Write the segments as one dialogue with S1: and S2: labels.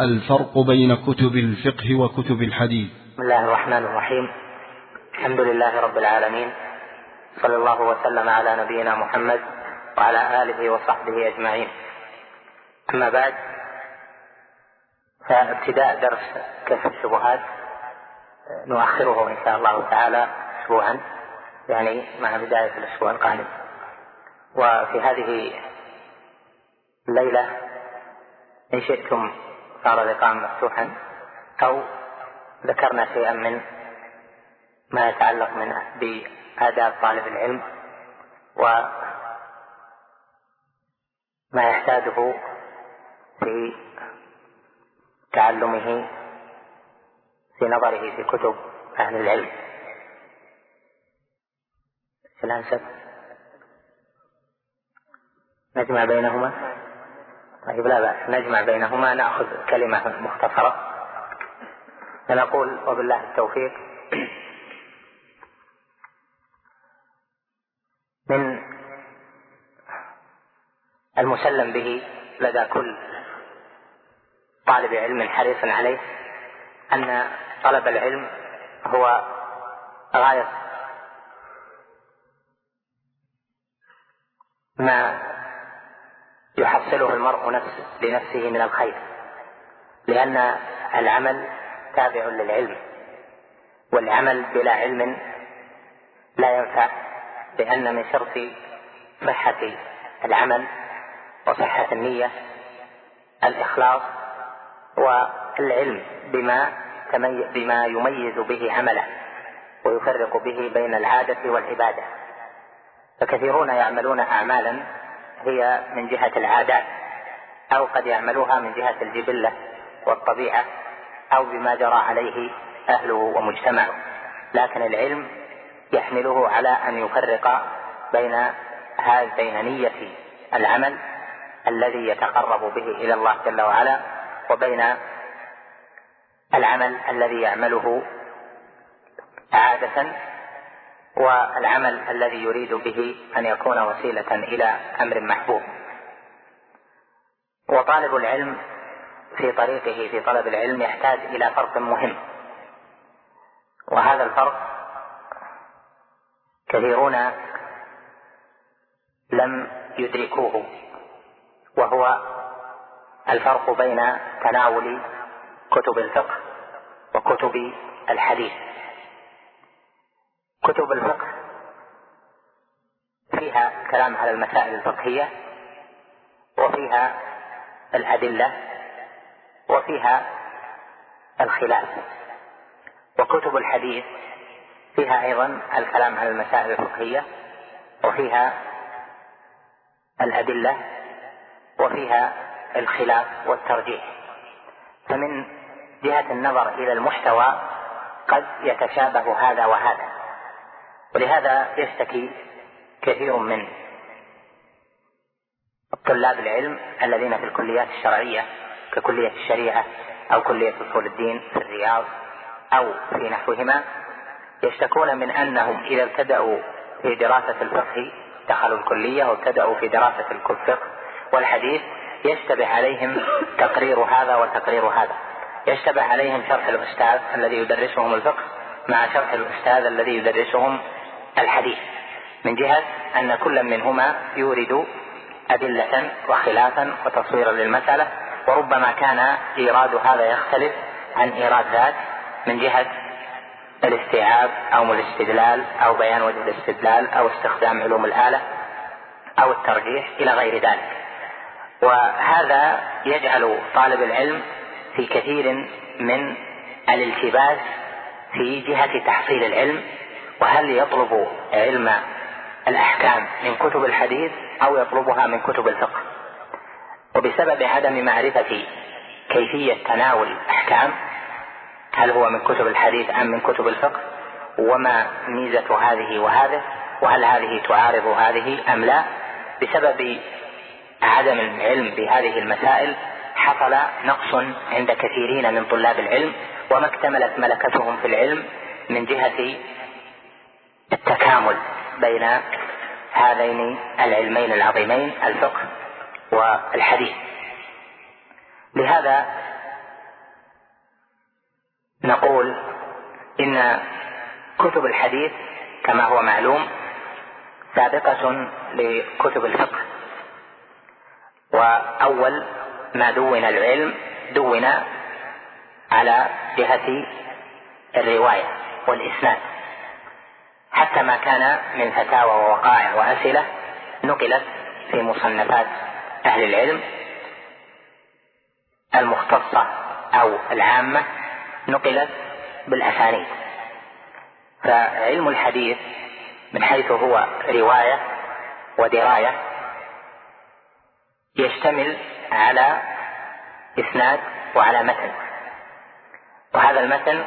S1: الفرق بين كتب الفقه وكتب الحديث.
S2: بسم الله الرحمن الرحيم. الحمد لله رب العالمين. صلى الله وسلم على نبينا محمد وعلى آله وصحبه أجمعين. أما بعد فابتداء درس كشف الشبهات نؤخره إن شاء الله تعالى اسبوعا يعني مع بداية الأسبوع القادم. وفي هذه الليلة إن شئتم صار اللقاء مفتوحا أو ذكرنا شيئا من ما يتعلق من بآداب طالب العلم وما يحتاجه في تعلمه في نظره في كتب أهل العلم. الأنسب نجمع بينهما. طيب لا بأس نجمع بينهما نأخذ كلمة مختصرة. فنقول وبالله التوفيق. من المسلم به لدى كل طالب علم حريص عليه أن طلب العلم هو غاية ما يحصله المرء نفس لنفسه من الخير. لأن العمل تابع للعلم. والعمل بلا علم لا ينفع لأن من شرط صحة العمل وصحة النية الإخلاص والعلم بما بما يميز به عمله ويفرق به بين العادة والعبادة. فكثيرون يعملون أعمالا هي من جهة العادات أو قد يعملوها من جهة الجبلة والطبيعة أو بما جرى عليه أهله ومجتمعه. لكن العلم يحمله على أن يفرق بين بين نية العمل الذي يتقرب به إلى الله جل وعلا وبين العمل الذي يعمله عادة والعمل الذي يريد به أن يكون وسيلة إلى أمر محبوب. وطالب العلم في طريقه في طلب العلم يحتاج إلى فرق مهم. وهذا الفرق كثيرون لم يدركوه وهو الفرق بين تناول كتب الفقه وكتب الحديث. كتب الفقه فيها كلام على المسائل الفقهية وفيها الأدلة وفيها الخلاف. وكتب الحديث فيها أيضا الكلام على المسائل الفقهية وفيها الأدلة وفيها الخلاف والترجيح. فمن جهة النظر إلى المحتوى قد يتشابه هذا وهذا. ولهذا يشتكي كثير من طلاب العلم الذين في الكليات الشرعية ككلية الشريعة أو كلية أصول الدين في الرياض أو في نحوهما يشتكون من أنهم إذا ابتدأوا في دراسة الفقه دخلوا الكلية وابتدأوا في دراسة الفقه والحديث يشتبه عليهم تقرير هذا وتقرير هذا. يشتبه عليهم شرح الأستاذ الذي يدرسهم الفقه مع شرح الأستاذ الذي يدرسهم الحديث من جهة أن كل منهما يورد أدلة وخلافا وتصويرا للمسألة وربما كان إيراد هذا يختلف عن إيراد ذاك من جهة الاستيعاب أو الاستدلال أو بيان وجه الاستدلال أو استخدام علوم الآلة أو الترجيح إلى غير ذلك. وهذا يجعل طالب العلم في كثير من الالتباس في جهة تحصيل العلم وهل يطلب علم الأحكام من كتب الحديث أو يطلبها من كتب الفقه؟ وبسبب عدم معرفة كيفية تناول الأحكام هل هو من كتب الحديث أم من كتب الفقه؟ وما ميزة هذه وهذه؟ وهل هذه تعارض هذه أم لا؟ بسبب عدم العلم بهذه المسائل حصل نقص عند كثيرين من طلاب العلم وما اكتملت ملكتهم في العلم من جهة التكامل بين هذين العلمين العظيمين الفقه والحديث. لهذا نقول إن كتب الحديث كما هو معلوم سابقة لكتب الفقه. وأول ما دون العلم دون على جهة الرواية والإسناد. حتى ما كان من فتاوى ووقائع وأسئلة نقلت في مصنفات أهل العلم المختصة أو العامة نقلت بالأسانيد. فعلم الحديث من حيث هو رواية ودراية يشتمل على إسناد وعلى متن. وهذا المتن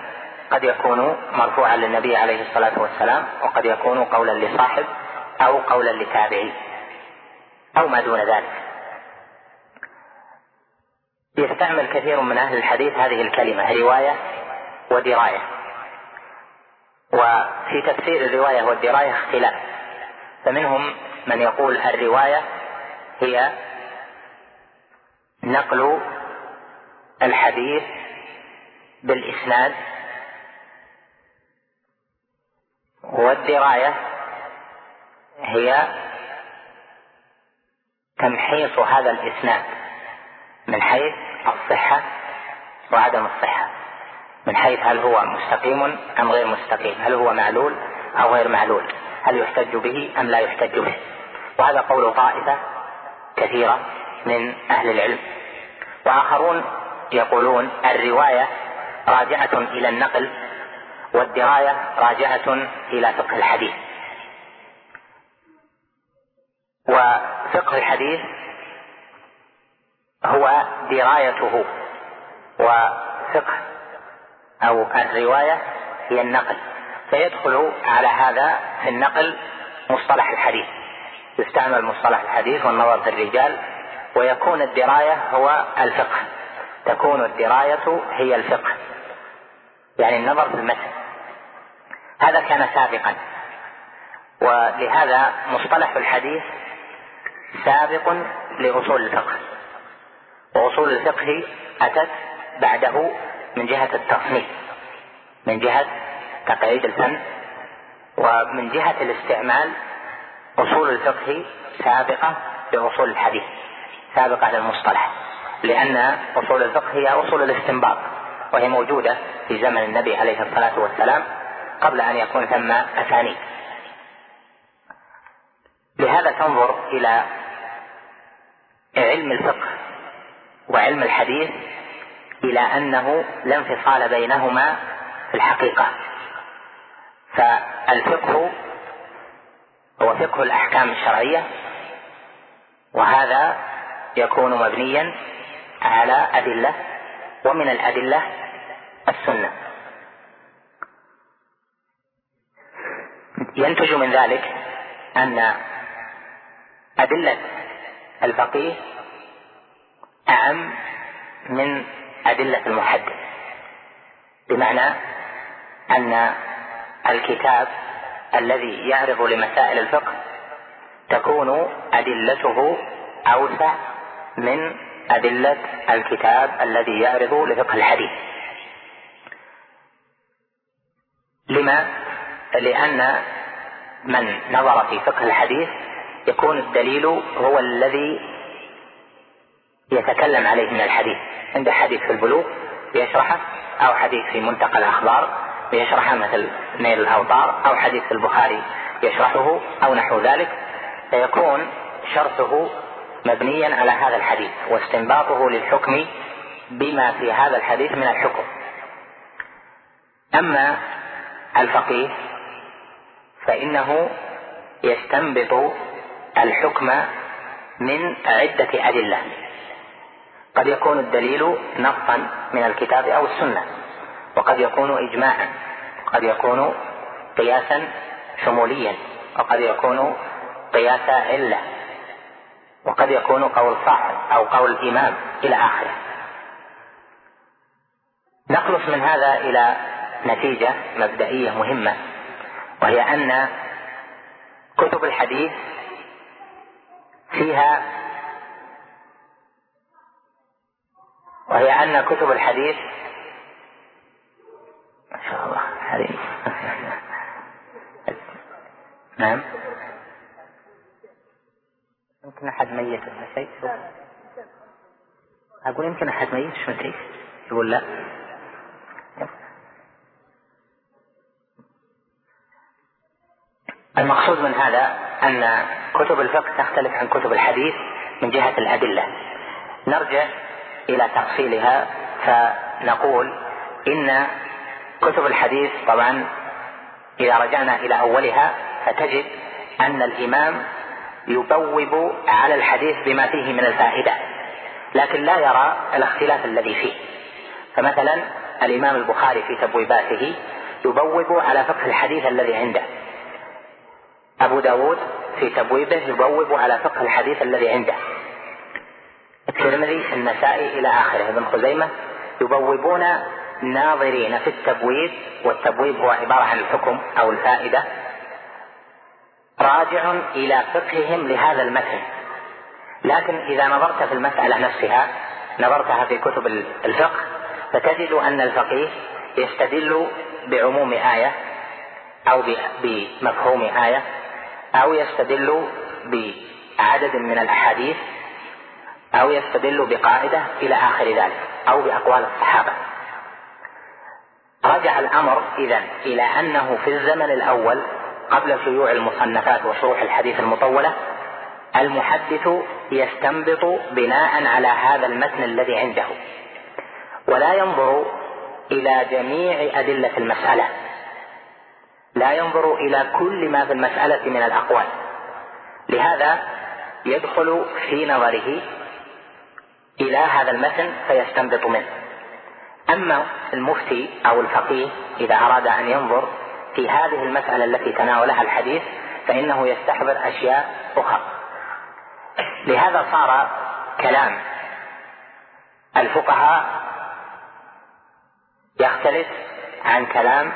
S2: قد يكون مرفوعا للنبي عليه الصلاة والسلام وقد يكون قولا لصاحب أو قولا لتابعي أو ما دون ذلك. يستعمل كثير من أهل الحديث هذه الكلمة رواية ودراية. وفي تفسير الرواية والدراية اختلاف. فمنهم من يقول الرواية هي نقل الحديث بالإسناد والدراية هي تمحيص هذا الإسناد من حيث الصحة وعدم الصحة. من حيث هل هو مستقيم أم غير مستقيم هل هو معلول أو غير معلول هل يحتج به أم لا يحتج به. وهذا قول طائفة كثيرة من أهل العلم. وآخرون يقولون الرواية راجعة إلى النقل والدراية راجعة إلى فقه الحديث. وفقه الحديث هو درايته وفقه أو الرواية هي النقل. فيدخل على هذا في النقل مصطلح الحديث. يستعمل مصطلح الحديث والنظر في الرجال ويكون الدراية هو الفقه. تكون الدراية هي الفقه. يعني النظر في المتن. هذا كان سابقا. ولهذا مصطلح الحديث سابق لأصول الفقه. وأصول الفقه أتت بعده من جهة التصنيف من جهة تقعيد الفن ومن جهة الاستعمال أصول الفقه سابقة لأصول الحديث سابقة للمصطلح. لأن أصول الفقه هي أصول الاستنباط وهي موجودة في زمن النبي عليه الصلاة والسلام. قبل أن يكون ثم أسانيد. لهذا تنظر إلى علم الفقه وعلم الحديث إلى أنه لا انفصال بينهما في الحقيقة. فالفقه هو فقه الأحكام الشرعية وهذا يكون مبنيا على أدلة ومن الأدلة السنة. ينتج من ذلك أن أدلة الفقيه أعم من أدلة المحدث بمعنى أن الكتاب الذي يعرض لمسائل الفقه تكون أدلته أوسع من أدلة الكتاب الذي يعرض لفقه الحديث لما؟ لأن من نظر في فقه الحديث يكون الدليل هو الذي يتكلم عليه من الحديث. عنده حديث في البلوغ يشرحه أو حديث في منتقى الأخبار يشرحه مثل نيل الأوطار أو حديث في البخاري يشرحه أو نحو ذلك. فيكون شرطه مبنيا على هذا الحديث واستنباطه للحكم بما في هذا الحديث من الحكم. أما الفقيه فإنه يستنبط الحكم من عدة أدلة. قد يكون الدليل نصا من الكتاب أو السنة وقد يكون إجماعا وقد يكون قياسا شموليا وقد يكون قياس علة وقد يكون قول صاحب أو قول إمام إلى آخره. نخلص من هذا إلى نتيجة مبدئية مهمة. وهي أن كتب الحديث فيها وهي أن كتب الحديث ما شاء الله حريم. نعم. يمكن أحد ميت ولا شيء؟ أقول يمكن أحد ميت شو شيء يقول لا. المقصود من هذا أن كتب الفقه تختلف عن كتب الحديث من جهة الأدلة. نرجع إلى تفصيلها فنقول إن كتب الحديث طبعا إذا رجعنا إلى أولها فتجد أن الإمام يبوب على الحديث بما فيه من الفائدة لكن لا يرى الاختلاف الذي فيه. فمثلا الإمام البخاري في تبويباته يبوب على فقه الحديث الذي عنده. أبو داود في تبويبه يبوب على فقه الحديث الذي عنده. الترمذي النسائي إلى آخره. ابن خزيمة يبوبون ناظرين في التبويب والتبويب هو عبارة عن الحكم أو الفائدة. راجع إلى فقههم لهذا المتن. لكن إذا نظرت في المسألة نفسها نظرتها في كتب الفقه فتجد أن الفقيه يستدل بعموم آية أو بمفهوم آية أو يستدل بعدد من الأحاديث أو يستدل بقاعدة إلى آخر ذلك أو بأقوال الصحابة. رجع الأمر إذا إلى أنه في الزمن الأول قبل شيوع المصنفات وشروح الحديث المطولة المحدث يستنبط بناء على هذا المتن الذي عنده. ولا ينظر إلى جميع أدلة المسألة. لا ينظر إلى كل ما في المسألة من الأقوال. لهذا يدخل في نظره إلى هذا المتن فيستنبط منه. أما المفتي أو الفقيه إذا أراد أن ينظر في هذه المسألة التي تناولها الحديث فإنه يستحضر أشياء أخرى. لهذا صار كلام الفقهاء يختلف عن كلام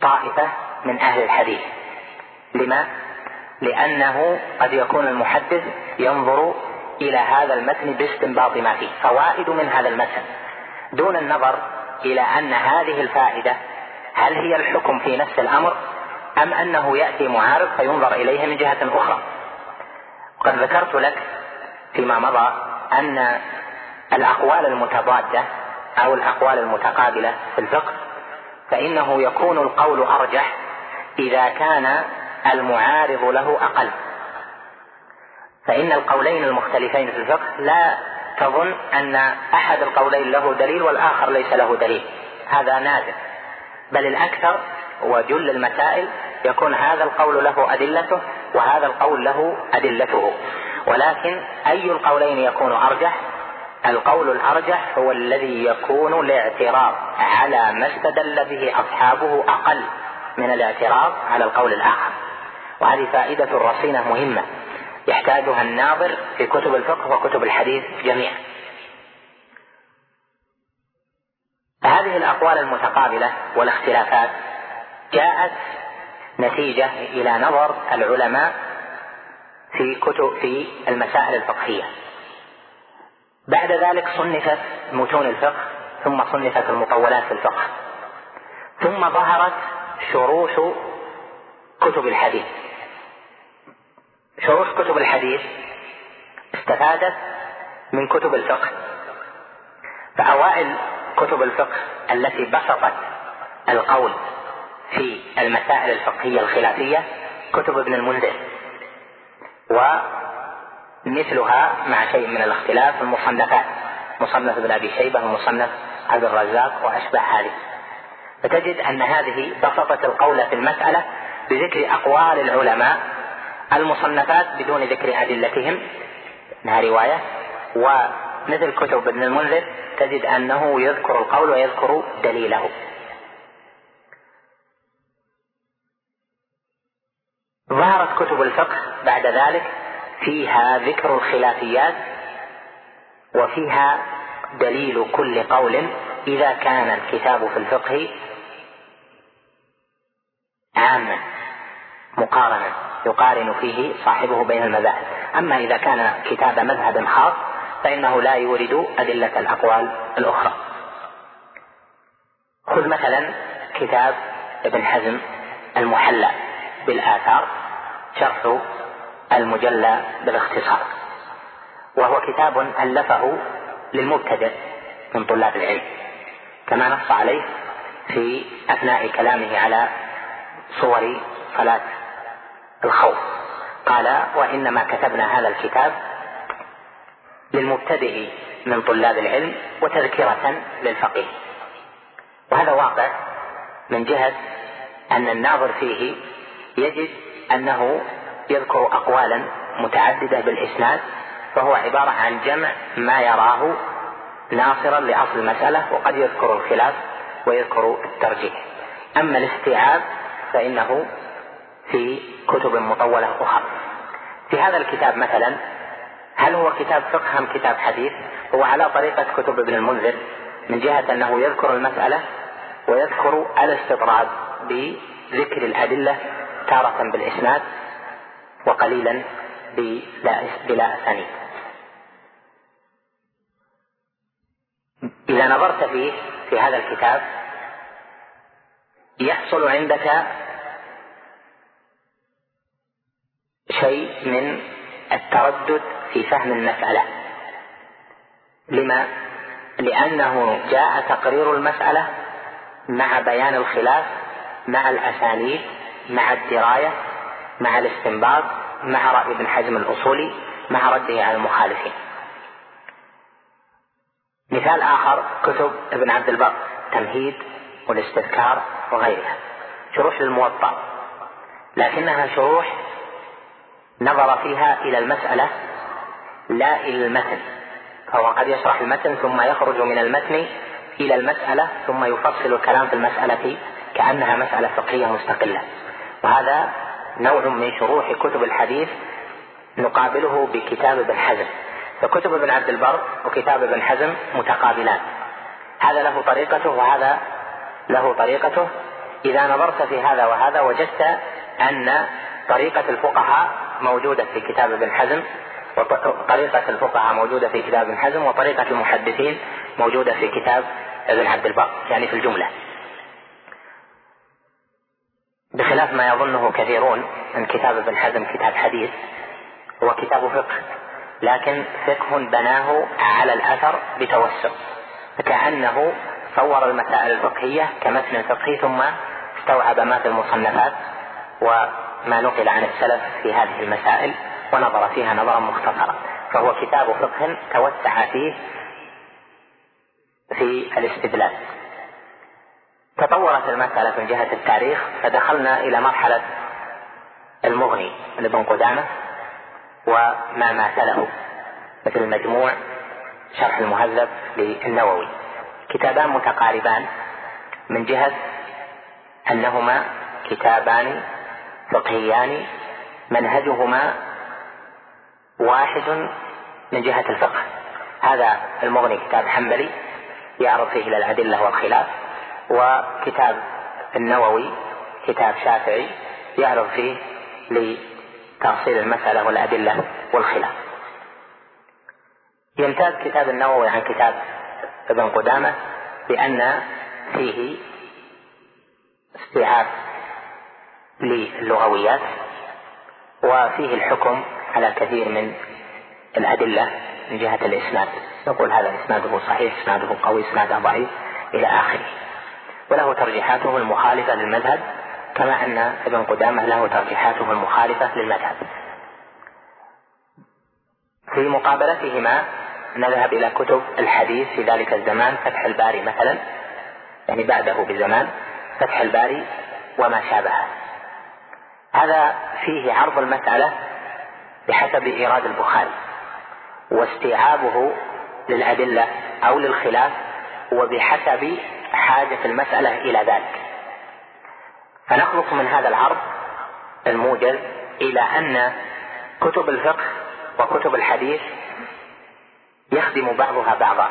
S2: طائفة من أهل الحديث. لما؟ لأنه قد يكون المحدث ينظر إلى هذا المتن باستنباط ما فيه فوائد من هذا المتن. دون النظر إلى أن هذه الفائدة هل هي الحكم في نفس الأمر أم أنه يأتي معارض فينظر إليه من جهة أخرى. وقد ذكرت لك فيما مضى أن الأقوال المتضادة أو الأقوال المتقابلة في الفقه فإنه يكون القول أرجح إذا كان المعارض له أقل. فإن القولين المختلفين في الفقه لا تظن أن أحد القولين له دليل والآخر ليس له دليل. هذا نادر. بل الأكثر وجل المسائل يكون هذا القول له أدلته وهذا القول له أدلته. ولكن أي القولين يكون أرجح؟ القول الأرجح هو الذي يكون الاعتراض على ما استدل به أصحابه أقل من الاعتراض على القول الآخر. وهذه فائدة رصينة مهمة يحتاجها الناظر في كتب الفقه وكتب الحديث جميعا. هذه الأقوال المتقابلة والاختلافات جاءت نتيجة إلى نظر العلماء في كتب في المسائل الفقهية. بعد ذلك صنفت متون الفقه ثم صنفت المطولات في الفقه. ثم ظهرت شروح كتب الحديث. شروح كتب الحديث استفادت من كتب الفقه. فأوائل كتب الفقه التي بسطت القول في المسائل الفقهية الخلافية كتب ابن المنذر ومثلها مع شيء من الاختلاف المصنفات. مصنف ابن أبي شيبة ومصنف عبد الرزاق وأشبه هذه فتجد أن هذه بسطت القول في المسألة بذكر أقوال العلماء المصنفات بدون ذكر أدلتهم. إنها رواية. مثل كتب ابن المنذر تجد أنه يذكر القول ويذكر دليله. ظهرت كتب الفقه بعد ذلك فيها ذكر الخلافيات وفيها دليل كل قول إذا كان الكتاب في الفقه عاما مقارنا يقارن فيه صاحبه بين المذاهب. أما إذا كان كتاب مذهب خاص فإنه لا يورد أدلة الأقوال الأخرى. خذ مثلا كتاب ابن حزم المحلى بالآثار شرح المجلى بالاختصار وهو كتاب ألفه للمبتدئ من طلاب العلم كما نص عليه في أثناء كلامه على صور صلاة الخوف. قال وإنما كتبنا هذا الكتاب للمبتدئ من طلاب العلم وتذكرة للفقيه. وهذا واقع من جهة أن الناظر فيه يجد أنه يذكر أقوالا متعددة بالإسناد فهو عبارة عن جمع ما يراه ناصرا لأصل المسألة وقد يذكر الخلاف ويذكر الترجيح. أما الاستيعاب فإنه في كتب مطولة أخرى. في هذا الكتاب مثلا هل هو كتاب فقه أم كتاب حديث؟ هو على طريقة كتب ابن المنذر من جهة أنه يذكر المسألة ويذكر الاستطراد بذكر الأدلة تارة بالإسناد وقليلا بلا أسانيد إذا نظرت فيه في هذا الكتاب يحصل عندك شيء من التردد في فهم المسألة لما؟ لأنه جاء تقرير المسألة مع بيان الخلاف مع الأسانيد مع الدراية مع الاستنباط مع رأي ابن حزم الأصولي مع رده على المخالفين. مثال آخر كتب ابن عبد البر تمهيد والاستذكار وغيرها. شروح للموطأ. لكنها شروح نظر فيها إلى المسألة لا إلى المتن. فهو قد يشرح المتن ثم يخرج من المتن إلى المسألة ثم يفصل الكلام في المسألة كأنها مسألة فقهية مستقلة. وهذا نوع من شروح كتب الحديث نقابله بكتاب ابن حزم. فكتب ابن عبد البر وكتاب ابن حزم متقابلان. هذا له طريقته وهذا له طريقته. إذا نظرت في هذا وهذا وجدت أن طريقة الفقهاء موجودة في كتاب ابن حزم وطريقة الفقهاء موجودة في كتاب ابن حزم وطريقة المحدثين موجودة في كتاب ابن عبد البر يعني في الجملة. بخلاف ما يظنه كثيرون أن كتاب ابن حزم كتاب حديث هو كتاب فقه. لكن فقه بناه على الأثر بتوسع. فكأنه صور المسائل الفقهية كمتن فقهي ثم استوعب ما في المصنفات وما نقل عن السلف في هذه المسائل ونظر فيها نظرا مختصرا. فهو كتاب فقه توسع فيه في الاستدلال. تطورت المسألة من جهة التاريخ فدخلنا إلى مرحلة المغني لابن قدامة وما ماثله مثل المجموع شرح المهذب للنووي. كتابان متقاربان من جهة أنهما كتابان فقهيان منهجهما واحد من جهة الفقه. هذا المغني كتاب حنبلي يعرض فيه الأدلة والخلاف. وكتاب النووي كتاب شافعي يعرض فيه لتأصيل المسألة والأدلة والخلاف. يمتاز كتاب النووي عن كتاب ابن قدامة بأن فيه استيعاب للغويات وفيه الحكم على كثير من الأدلة من جهة الإسناد. نقول هذا إسناده صحيح إسناده قوي إسناده ضعيف إلى آخره. وله ترجيحاته المخالفة للمذهب كما أن ابن قدامة له ترجيحاته المخالفة للمذهب. في مقابلتهما نذهب إلى كتب الحديث في ذلك الزمان فتح الباري مثلا يعني بعده بزمان فتح الباري وما شابهه هذا فيه عرض المسألة بحسب إيراد البخاري واستيعابه للأدلة أو للخلاف وبحسب حاجة المسألة إلى ذلك. فنخلص من هذا العرض الموجز إلى أن كتب الفقه وكتب الحديث يخدم بعضها بعضا.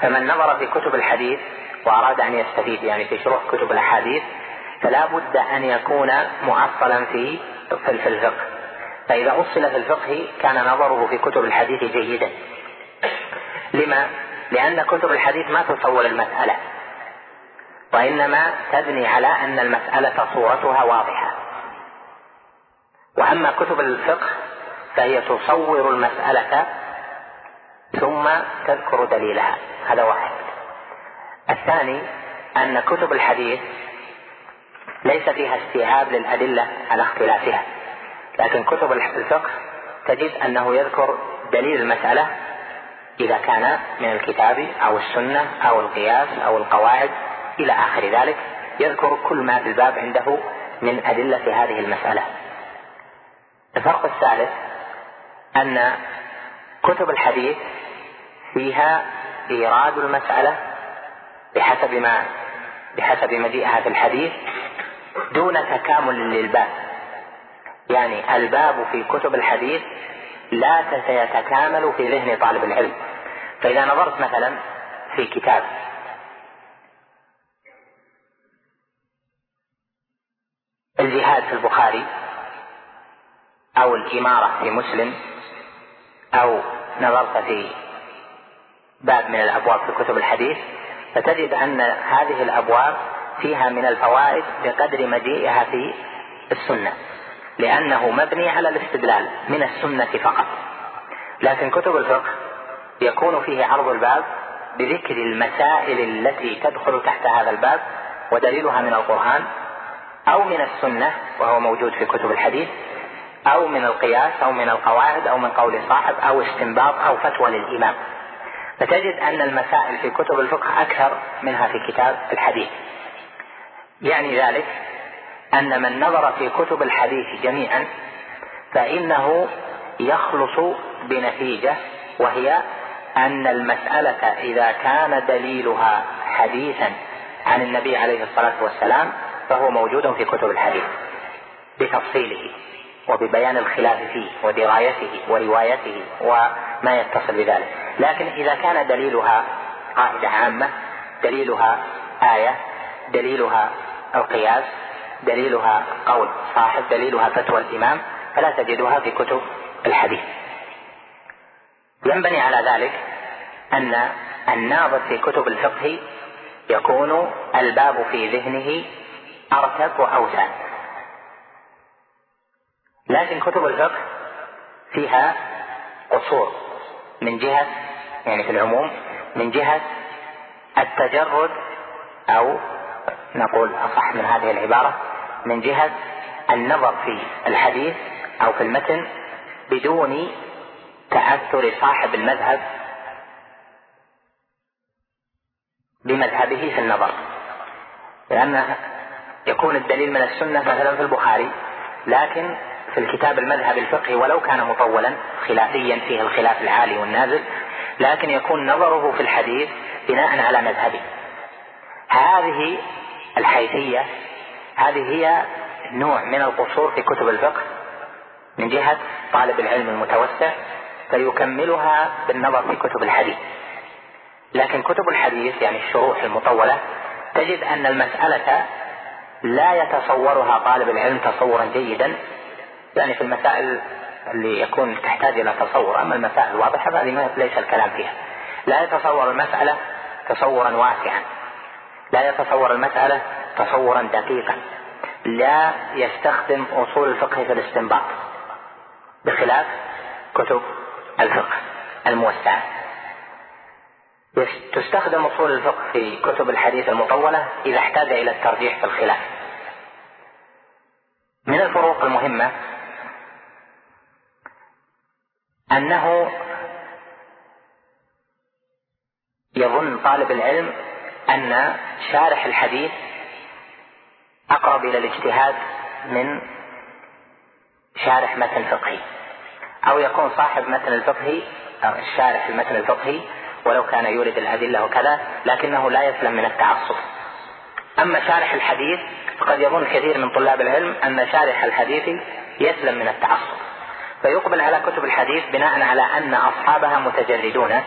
S2: فمن نظر في كتب الحديث وأراد أن يستفيد يعني في شروح كتب الأحاديث فلا بد أن يكون مؤصلا في في الفقه. فإذا أصل في الفقه كان نظره في كتب الحديث جيدا. لما؟ لأن كتب الحديث ما تصور المسألة وإنما تبني على أن المسألة صورتها واضحة. وأما كتب الفقه فهي تصور المسألة ثم تذكر دليلها. هذا واحد. الثاني أن كتب الحديث ليس فيها استيعاب للأدلة على اختلافها لكن كتب الفقه تجد أنه يذكر دليل المسألة إذا كان من الكتاب أو السنة أو القياس أو القواعد إلى آخر ذلك يذكر كل ما في الباب عنده من أدلة هذه المسألة. الفرق الثالث أن كتب الحديث فيها إيراد المسألة بحسب ما بحسب مجيئها في الحديث دون تكامل للباب. يعني الباب في كتب الحديث لا يتكامل في ذهن طالب العلم. فإذا نظرت مثلا في كتاب الجهاد في البخاري أو الإمارة في مسلم أو نظرت في باب من الأبواب في كتب الحديث فتجد أن هذه الأبواب فيها من الفوائد بقدر مجيئها في السنة لأنه مبني على الاستدلال من السنة فقط. لكن كتب الفقه يكون فيه عرض الباب بذكر المسائل التي تدخل تحت هذا الباب ودليلها من القرآن أو من السنة وهو موجود في كتب الحديث أو من القياس أو من القواعد أو من قول صاحب أو استنباط أو فتوى للإمام. فتجد أن المسائل في كتب الفقه أكثر منها في كتاب الحديث. يعني ذلك أن من نظر في كتب الحديث جميعا فإنه يخلص بنتيجة وهي أن المسألة إذا كان دليلها حديثا عن النبي عليه الصلاة والسلام فهو موجود في كتب الحديث بتفصيله وببيان الخلاف فيه ودرايته وروايته وما يتصل بذلك. لكن إذا كان دليلها قاعدة عامة دليلها آية دليلها القياس دليلها قول صاحب دليلها فتوى الإمام فلا تجدها في كتب الحديث. ينبني على ذلك أن الناظر في كتب الفقه يكون الباب في ذهنه أرتب وأوسع. لكن كتب الفقه فيها قصور من جهة يعني في العموم من جهة التجرد أو نقول أصح من هذه العبارة من جهة النظر في الحديث أو في المتن بدون تأثر صاحب المذهب بمذهبه في النظر. لأن يكون الدليل من السنة مثلا في البخاري لكن في الكتاب المذهب الفقهي ولو كان مطولا خلافيا فيه الخلاف العالي والنازل لكن يكون نظره في الحديث بناء على مذهبه. هذه الحيثية هذه هي نوع من القصور في كتب الفقه من جهة طالب العلم المتوسع فيكملها بالنظر في كتب الحديث. لكن كتب الحديث يعني الشروح المطولة تجد أن المسألة لا يتصورها طالب العلم تصورا جيدا. يعني في المسائل اللي يكون تحتاج إلى تصور أما المسائل الواضحة فهذه ليس الكلام فيها. لا يتصور المسألة تصورا واسعا. لا يتصور المسألة تصورا دقيقا. لا يستخدم أصول الفقه في الاستنباط. بخلاف كتب الفقه الموسعة تستخدم أصول الفقه في كتب الحديث المطولة إذا احتاج إلى الترجيح في الخلاف. من الفروق المهمة أنه يظن طالب العلم أن شارح الحديث أقرب إلى الاجتهاد من شارح متن فقهي. أو يكون صاحب متن الفقهي الشارح في المتن الفقهي ولو كان يورد الأدلة وكذا لكنه لا يسلم من التعصب. أما شارح الحديث فقد يظن كثير من طلاب العلم أن شارح الحديث يسلم من التعصب. فيقبل على كتب الحديث بناء على أن أصحابها متجردون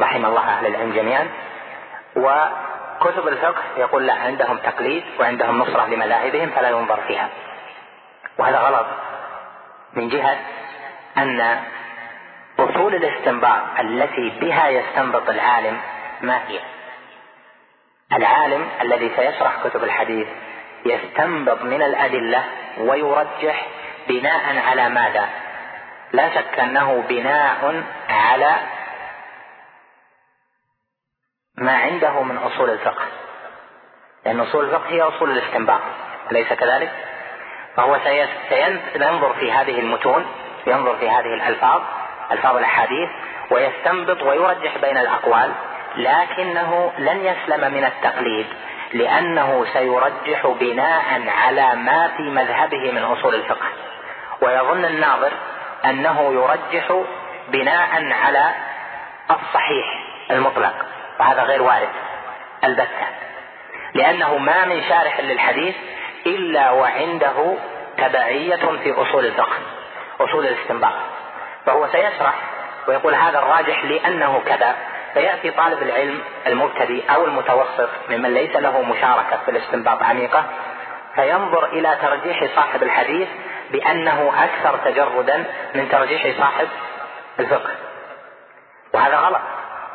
S2: رحم الله أهل العلم جميعا. وكتب الفقه يقول لا عندهم تقليد وعندهم نصرة لمذاهبهم فلا ينظر فيها. وهذا غلط. من جهة أن أصول الاستنباط التي بها يستنبط العالم ما هي؟ العالم الذي سيشرح كتب الحديث يستنبط من الأدلة ويرجح بناء على ماذا؟ لا شك أنه بناء على ما عنده من أصول الفقه لأن أصول الفقه هي أصول الاستنباط أليس كذلك؟ فهو سينظر في هذه المتون ينظر في هذه الألفاظ ألفاظ الأحاديث ويستنبط ويرجح بين الأقوال لكنه لن يسلم من التقليد لأنه سيرجح بناء على ما في مذهبه من أصول الفقه. ويظن الناظر أنه يرجح بناء على الصحيح المطلق وهذا غير وارد البتة. لأنه ما من شارح للحديث إلا وعنده تبعية في أصول الفقه. أصول الاستنباط. فهو سيشرح ويقول هذا الراجح لأنه كذا. فيأتي طالب العلم المبتدئ أو المتوسط ممن ليس له مشاركة في الاستنباط عميقة فينظر إلى ترجيح صاحب الحديث بأنه أكثر تجردا من ترجيح صاحب الفقه. وهذا غلط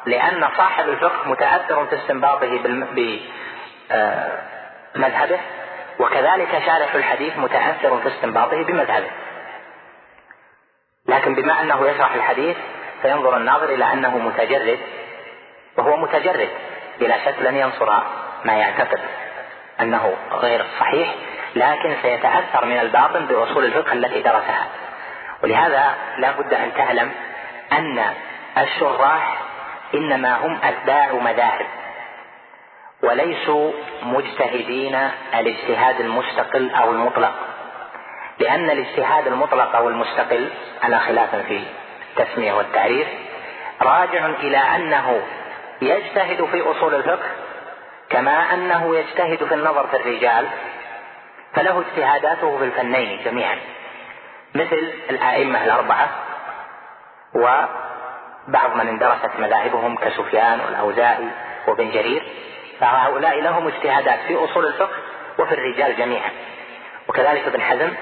S2: لأن صاحب الفقه متأثر في استنباطه بمذهبه وكذلك شارح الحديث متأثر في استنباطه بمذهبه. لكن بما أنه يشرح الحديث فينظر الناظر إلى أنه متجرد وهو متجرد بلا شك لن ينصر ما يعتقد أنه غير صحيح لكن سيتأثر من الباطن بأصول الفقه التي درسها. ولهذا لا بد أن تعلم أن الشراح إنما هم أتباع مذاهب وليسوا مجتهدين الاجتهاد المستقل أو المطلق. لأن الاجتهاد المطلق أو المستقل على خلاف في التسمية والتعريف راجع إلى أنه يجتهد في أصول الفقه كما أنه يجتهد في النظر في الرجال فله اجتهاداته في الفنين جميعا مثل الأئمة الأربعة وبعض من اندرست مذاهبهم كسفيان والأوزاعي وابن جرير فهؤلاء لهم اجتهادات في أصول الفقه وفي الرجال جميعا. وكذلك ابن حزم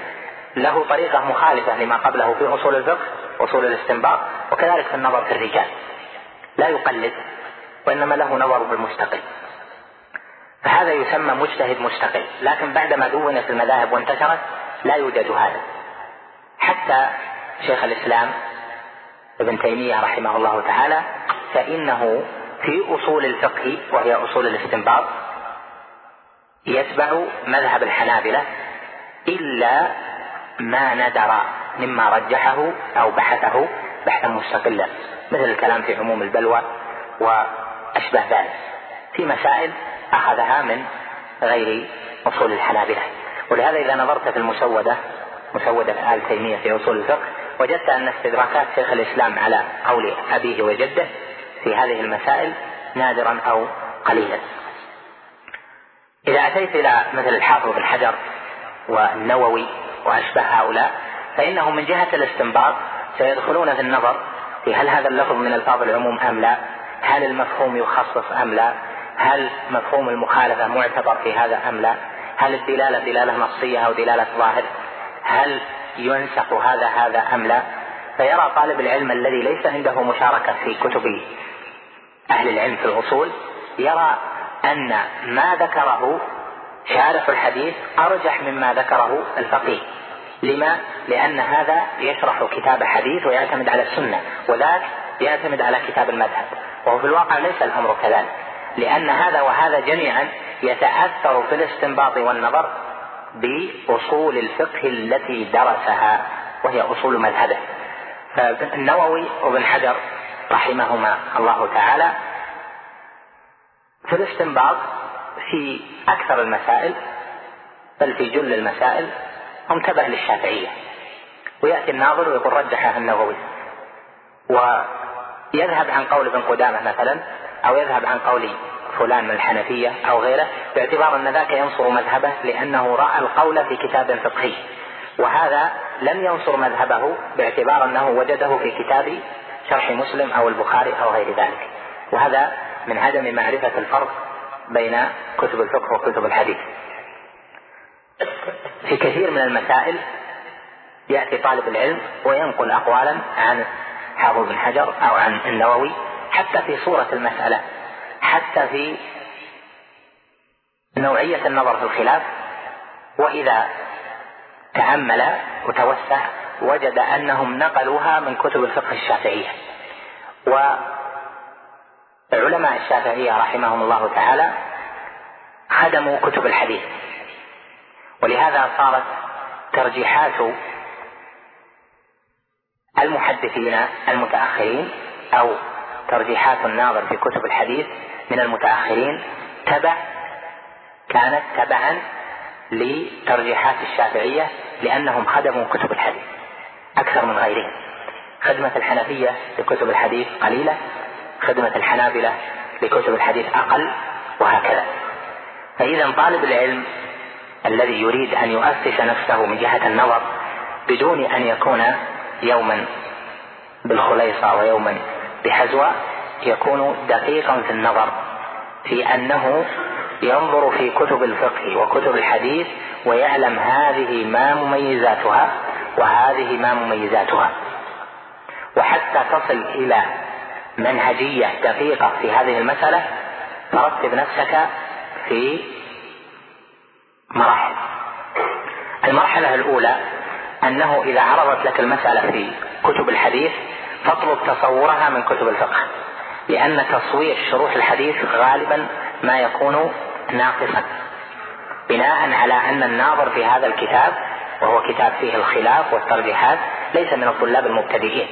S2: له طريقة مخالفة لما قبله في أصول الفقه أصول الاستنباط وكذلك في النظر في الرجال. لا يقلد وإنما له نظر بالمستقل. فهذا يسمى مجتهد مستقل. لكن بعدما دونت المذاهب وانتشرت لا يوجد هذا. حتى شيخ الإسلام ابن تيمية رحمه الله تعالى فإنه في أصول الفقه وهي أصول الاستنباط يتبع مذهب الحنابلة إلا ما ندر مما رجحه أو بحثه بحثا مستقلا مثل الكلام في عموم البلوى وأشبه ذلك. في مسائل أخذها من غير أصول الحنابلة. ولهذا إذا نظرت في المسودة مسودة آل تيمية في أصول الفقه وجدت أن استدراكات شيخ الإسلام على قول أبيه وجده في هذه المسائل نادرا أو قليلا. إذا أتيت إلى مثل الحافظ بن حجر والنووي وأشبه هؤلاء فإنهم من جهة الاستنباط سيدخلون في النظر في هل هذا اللفظ من ألفاظ العموم أم لا هل المفهوم يخصص أم لا هل مفهوم المخالفة معتبر في هذا أم لا هل الدلالة دلالة نصية أو دلالة ظاهر هل ينسق هذا هذا أم لا؟ فيرى طالب العلم الذي ليس عنده مشاركة في كتب أهل العلم في الأصول يرى أن ما ذكره شارح الحديث أرجح مما ذكره الفقيه. لما؟ لأن هذا يشرح كتاب حديث ويعتمد على السنة وذاك يعتمد على كتاب المذهب وهو في الواقع ليس الأمر كذلك. لأن هذا وهذا جميعا يتأثر في الاستنباط والنظر بأصول الفقه التي درسها وهي أصول مذهبه. فالنووي وابن حجر رحمهما الله تعالى في الاستنباط في أكثر المسائل بل في جل المسائل تبع للشافعية. ويأتي الناظر ويقول رجحها النووي. ويذهب عن قول ابن قدامة مثلا أو يذهب عن قول فلان من الحنفية أو غيره باعتبار أن ذاك ينصر مذهبه لأنه رأى القول في كتاب فقهي. وهذا لم ينصر مذهبه باعتبار أنه وجده في كتاب شرح مسلم أو البخاري أو غير ذلك. وهذا من عدم معرفة الفرق بين كتب الفقه وكتب الحديث. في كثير من المسائل يأتي طالب العلم وينقل أقوالا عن حافظ بن حجر أو عن النووي حتى في صورة المسألة حتى في نوعية النظر في الخلاف. وإذا تأمل وتوسع وجد أنهم نقلوها من كتب الفقه الشافعية. وعلماء الشافعية رحمهم الله تعالى خدموا كتب الحديث. ولهذا صارت ترجيحات المحدثين المتأخرين أو ترجيحات الناظر في كتب الحديث من المتأخرين تبع كانت تبعا لترجيحات الشافعية لأنهم خدموا كتب الحديث أكثر من غيرهم. خدمة الحنفية لكتب الحديث قليلة خدمة الحنابلة لكتب الحديث أقل وهكذا. فإذا طالب العلم الذي يريد أن يؤسس نفسه من جهة النظر بدون أن يكون يوما بالخليصة ويوما بحزوة يكون دقيقا في النظر في أنه ينظر في كتب الفقه وكتب الحديث ويعلم هذه ما مميزاتها وهذه ما مميزاتها. وحتى تصل إلى منهجية دقيقة في هذه المسألة فرتب نفسك في مراحل. المرحلة الأولى أنه إذا عرضت لك المسألة في كتب الحديث فاطلب تصورها من كتب الفقه لأن تصوير شروح الحديث غالبا ما يكون ناقصا. بناء على أن الناظر في هذا الكتاب وهو كتاب فيه الخلاف والترجيحات ليس من الطلاب المبتدئين.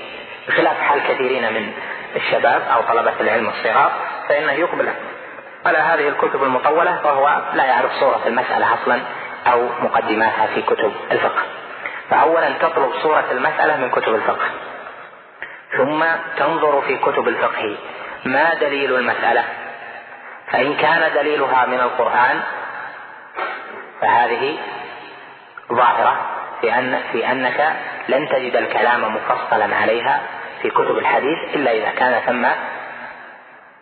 S2: بخلاف حال كثيرين من الشباب أو طلبة العلم الصغار فإنه يقبل. على هذه الكتب المطولة وهو لا يعرف صورة المسألة أصلا أو مقدماتها في كتب الفقه. فاولا تطلب صورة المسألة من كتب الفقه. ثم تنظر في كتب الفقه ما دليل المسألة؟ فإن كان دليلها من القرآن فهذه ظاهرة في أن في أنك لن تجد الكلام مفصلا عليها في كتب الحديث إلا إذا كان ثم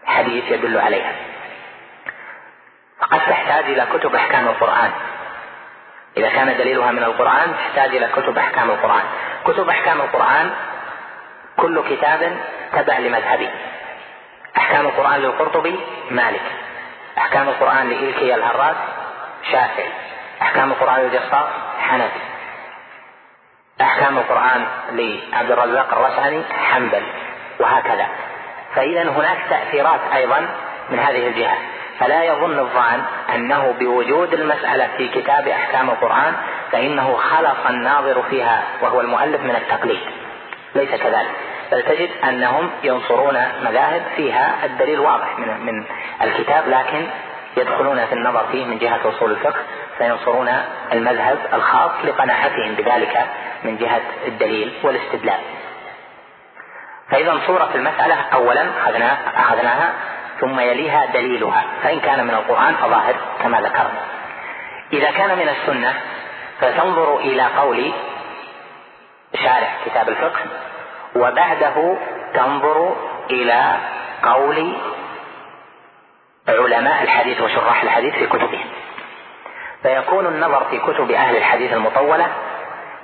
S2: حديث يدل عليها. فقد تحتاج إلى كتب أحكام القرآن. إذا كان دليلها من القرآن تحتاج إلى كتب أحكام القرآن. كتب أحكام القرآن كل كتاب تبع لمذهبه أحكام القرآن للقرطبي مالك. أحكام القرآن لإلكي الهراس شافعي. أحكام القرآن للجصاص حنفي. أحكام القرآن لعبد الرزاق الرسعني حنبل وهكذا. فإذا هناك تأثيرات أيضا من هذه الجهة. فلا يظن الظان أنه بوجود المسألة في كتاب أحكام القرآن فإنه خلص الناظر فيها وهو المؤلف من التقليد. ليس كذلك. بل تجد أنهم ينصرون مذاهب فيها الدليل واضح من من الكتاب لكن يدخلون في النظر فيه من جهة أصول الفقه فينصرون المذهب الخاص لقناعتهم بذلك من جهة الدليل والاستدلال. فإذا صوره المسألة اولا اخذنا أخذناها ثم يليها دليلها فإن كان من القرآن فظاهر كما ذكرنا. إذا كان من السنة فتنظر إلى قول شارح كتاب الفقه وبعده تنظر إلى قول علماء الحديث وشراح الحديث في كتبهم. فيكون النظر في كتب أهل الحديث المطولة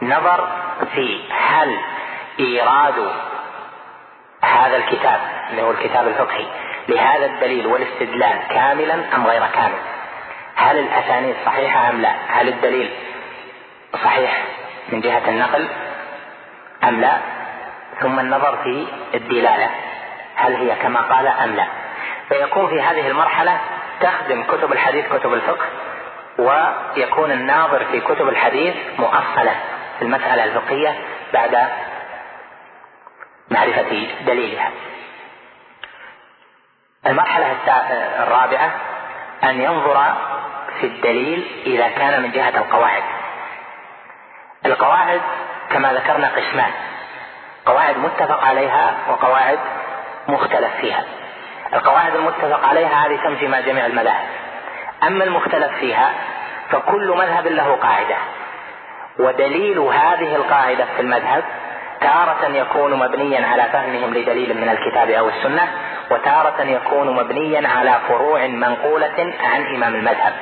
S2: نظر في هل إيراد هذا الكتاب اللي هو الكتاب الفقهي لهذا الدليل والاستدلال كاملا أم غير كامل؟ هل الأسانيد صحيحة أم لا؟ هل الدليل صحيح من جهة النقل أم لا؟ ثم النظر في الدلالة هل هي كما قال أم لا؟ فيكون في هذه المرحلة تخدم كتب الحديث كتب الفقه ويكون الناظر في كتب الحديث مؤصلا في المسألة الفقهية بعد معرفة دليلها. المرحلة الرابعة أن ينظر في الدليل إذا كان من جهة القواعد. القواعد كما ذكرنا قسمان قواعد متفق عليها وقواعد مختلف فيها. القواعد المتفق عليها هذه تمشي مع جميع المذاهب. أما المختلف فيها فكل مذهب له قاعدة. ودليل هذه القاعدة في المذهب تارة يكون مبنيا على فهمهم لدليل من الكتاب أو السنة وتارة يكون مبنيا على فروع منقولة عن إمام المذهب.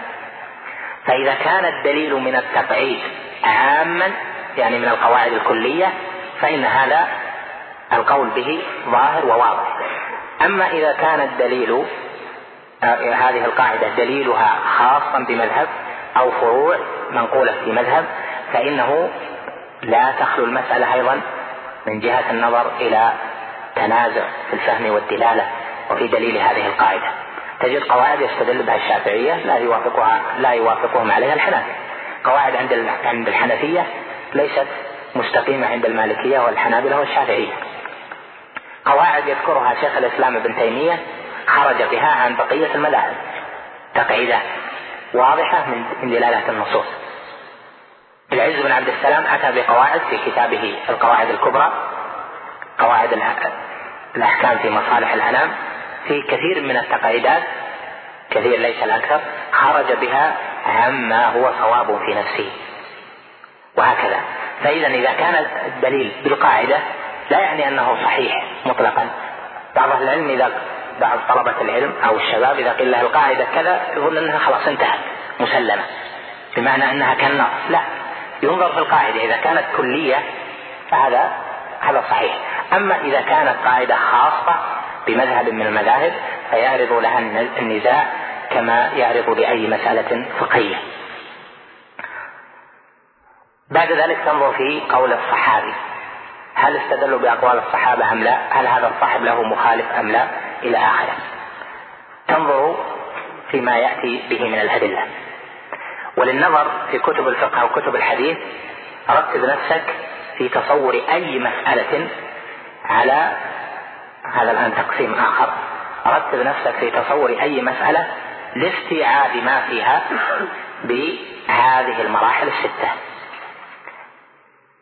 S2: فإذا كان الدليل من التقعيد عاما يعني من القواعد الكلية فإن هذا القول به ظاهر وواضح. أما إذا كان الدليل آه، هذه القاعدة دليلها خاصا بمذهب أو فروع منقولة في مذهب فإنه لا تخلو المسألة أيضا من جهة النظر إلى تنازع في الفهم والدلالة وفي دليل هذه القاعدة. تجد قواعد يستدل بها الشافعية لا يوافقها لا يوافقهم عليها الحنابلة قواعد عند عند الحنفية ليست مستقيمة عند المالكية والحنابلة والشافعية. قواعد يذكرها شيخ الإسلام ابن تيمية خرج بها عن بقية المذاهب. تقعيدات واضحة من دلالة النصوص. العز بن عبد السلام أتى بقواعد في كتابه القواعد الكبرى قواعد الأحكام في مصالح الأنام. في كثير من التقعيدات كثير ليس الأكثر خرج بها عما هو صواب في نفسه. وهكذا. فإذا إذا كان الدليل بالقاعدة لا يعني أنه صحيح. مطلقا. بعض أهل العلم إذا بعض طلبة العلم أو الشباب إذا قيل له القاعدة كذا يظن أنها خلاص انتهت مسلمة. بمعنى أنها كالنص لا. ينظر في القاعدة إذا كانت كلية فهذا هذا صحيح. أما إذا كانت قاعدة خاصة بمذهب من المذاهب فيعرض لها النزاع كما يعرض لأي مسألة فقهية. بعد ذلك تنظر في قول الصحابي. هل استدلوا بأقوال الصحابة أم لا؟ هل هذا الصاحب له مخالف أم لا؟ إلى آخره. تنظر فيما يأتي به من الأدلة. وللنظر في كتب الفقه أو كتب الحديث رتب نفسك في تصور أي مسألة على هذا الآن تقسيم آخر. رتب نفسك في تصور أي مسألة لاستيعاب ما فيها بهذه المراحل الستة.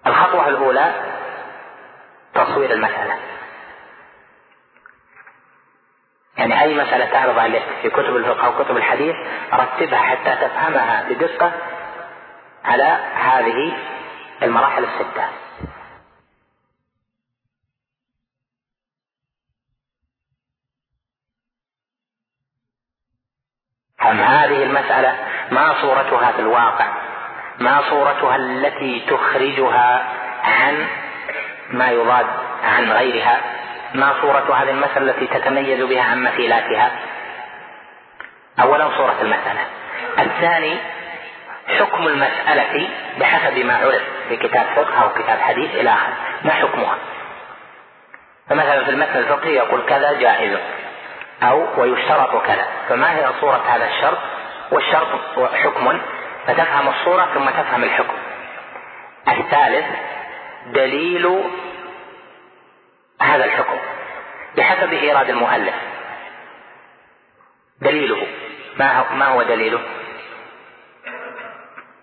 S2: الخطوة الأولى تصوير المسألة. يعني أي مسألة تعرض عليك في كتب الفقه أو كتب الحديث رتبها حتى تفهمها بدقة على هذه المراحل الستة. أم هذه المسألة ما صورتها في الواقع؟ ما صورتها التي تخرجها عن ما يضاد عن غيرها ما صورة هذه المسألة التي تتميز بها عن مثيلاتها. أولا صورة المسألة الثاني حكم المسألة بحسب ما عرف في كتاب فقه أو كتاب حديث إلى آخره. ما حكمها؟ فمثلا في المثل الفقهي يقول كذا جائز أو ويشترط كذا. فما هي صورة هذا الشرط؟ والشرط حكم فتفهم الصورة ثم تفهم الحكم. الثالث دليل هذا الحكم بحسب إيراد المؤلف. دليله ما هو, دليله؟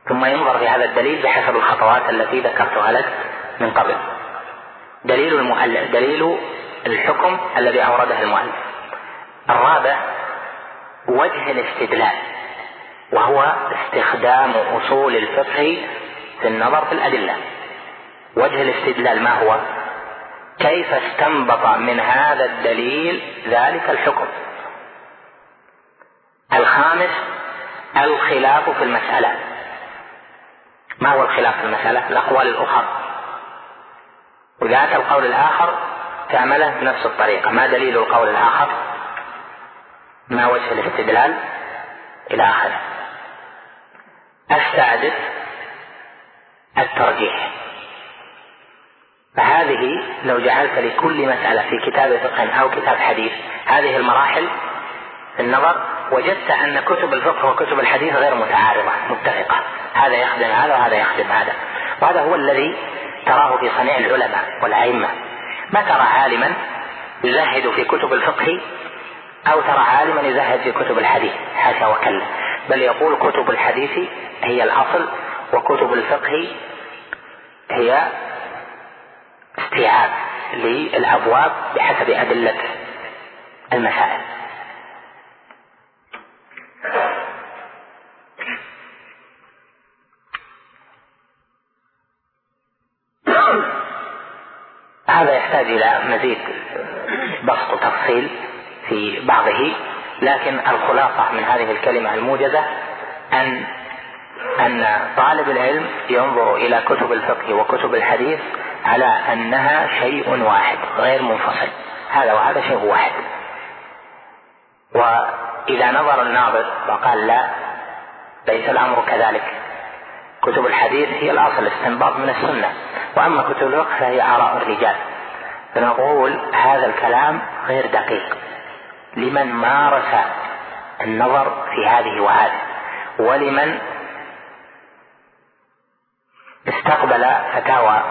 S2: ثم ينظر في هذا الدليل بحسب الخطوات التي ذكرتها لك من قبل. دليل المؤلف دليل الحكم الذي أورده المؤلف. الرابع وجه الاستدلال وهو استخدام أصول الفقه في النظر في الأدلة. وجه الاستدلال ما هو؟ كيف استنبط من هذا الدليل ذلك الحكم؟ الخامس الخلاف في المسألة. ما هو الخلاف في المسألة؟ الأقوال الأخرى. وذات القول الآخر تعمله بنفس الطريقة. ما دليل القول الآخر؟ ما وجه الاستدلال؟ إلى آخره. السادس الترجيح. فهذه لو جعلت لكل مسألة في كتاب فقه أو كتاب حديث هذه المراحل في النظر وجدت أن كتب الفقه وكتب الحديث غير متعارضة متفقة. هذا يخدم هذا وهذا يخدم هذا. وهذا هو الذي تراه في صنيع العلماء والأئمة. ما ترى عالما يزهد في كتب الفقه أو ترى عالما يزهد في كتب الحديث حاشا وكلا. بل يقول كتب الحديث هي الأصل وكتب الفقه هي استيعاب للأبواب بحسب أدلة المسائل. هذا يحتاج إلى مزيد بسط وتفصيل في بعضه لكن الخلاصة من هذه الكلمة الموجزة أن أن طالب العلم ينظر إلى كتب الفقه وكتب الحديث على أنها شيء واحد غير منفصل. هذا وهذا شيء واحد. وإذا نظر الناظر وقال لا ليس الأمر كذلك. كتب الحديث هي الأصل استنباط من السنة. وأما كتب الفقه فهي آراء الرجال. فنقول هذا الكلام غير دقيق. لمن مارس النظر في هذه وهذه؟ ولمن استقبل فتاوى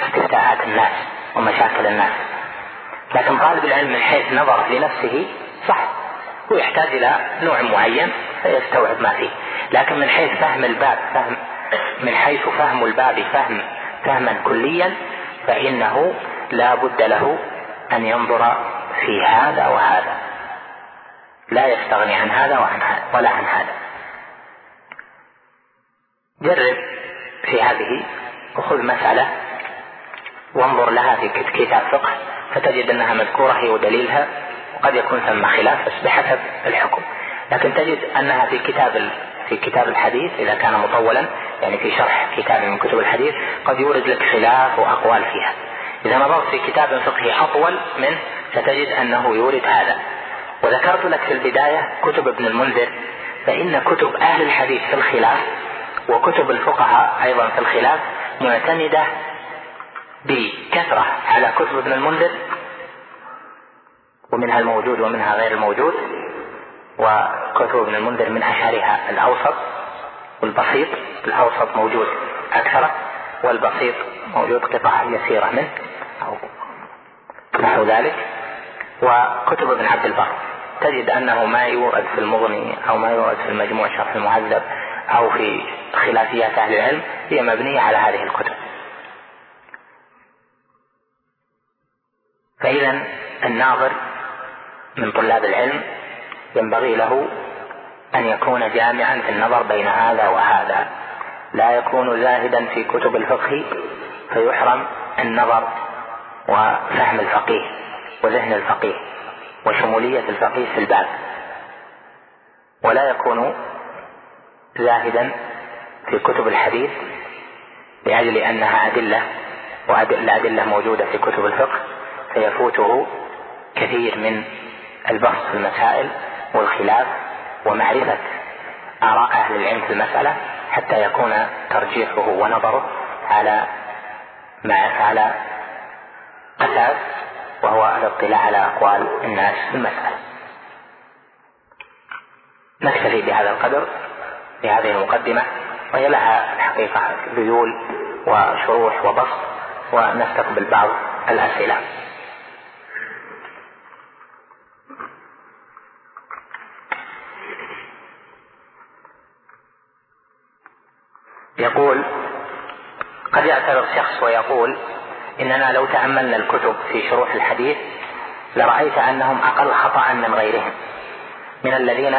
S2: استفتاءات الناس ومشاكل الناس. لكن طالب العلم من حيث نظر لنفسه صح هو يحتاج إلى نوع معين فيستوعب ما فيه. لكن من حيث فهم الباب فهم من حيث فهم الباب فهم فهما كليا فإنه لا بد له أن ينظر في هذا وهذا. لا يستغني عن هذا وعن هذا ولا عن هذا. جرب في هذه وخذ مسألة وانظر لها في كتاب فقه فتجد أنها مذكورة هي ودليلها وقد يكون ثم خلاف بس بحسب الحكم لكن تجد أنها في كتاب في كتاب الحديث إذا كان مطولا يعني في شرح كتاب من كتب الحديث قد يورد لك خلاف وأقوال فيها. إذا نظرت في كتاب فقهي أطول منه ستجد أنه يورد هذا. وذكرت لك في البداية كتب ابن المنذر فإن كتب أهل الحديث في الخلاف وكتب الفقهاء أيضا في الخلاف معتمدة بكثرة على كتب ابن المنذر ومنها الموجود ومنها غير الموجود وكتب ابن المنذر من اشهرها الأوسط والبسيط الأوسط موجود اكثره والبسيط موجود قطع يسيرة منه أو نحو ذلك وكتب ابن عبد البر. تجد أنه ما يورد في المغني أو ما يورد في المجموع شرح المهذب أو في خلافيات أهل العلم هي مبنية على هذه الكتب. فإذا الناظر من طلاب العلم ينبغي له أن يكون جامعا في النظر بين هذا وهذا. لا يكون زاهدا في كتب الفقه فيحرم النظر وفهم الفقيه وذهن الفقيه وشمولية الفقيه في الباب. ولا يكون زاهدا في كتب الحديث لأجل أنها أدلة والأدلة موجودة في كتب الفقه. فيفوته كثير من البحث في المسائل والخلاف ومعرفة آراء أهل العلم في المسألة حتى يكون ترجيحه ونظره على مع على أساس وهو الاطلاع على أقوال الناس في المسألة. نكتفي بهذا القدر في هذه المقدمة وهي لها الحقيقة ذيول وشروح وبسط ونستقبل بعض الأسئلة. يقول قد يعتذر شخص ويقول إننا لو تأملنا الكتب في شروح الحديث لرأيت أنهم أقل خطأ من غيرهم من الذين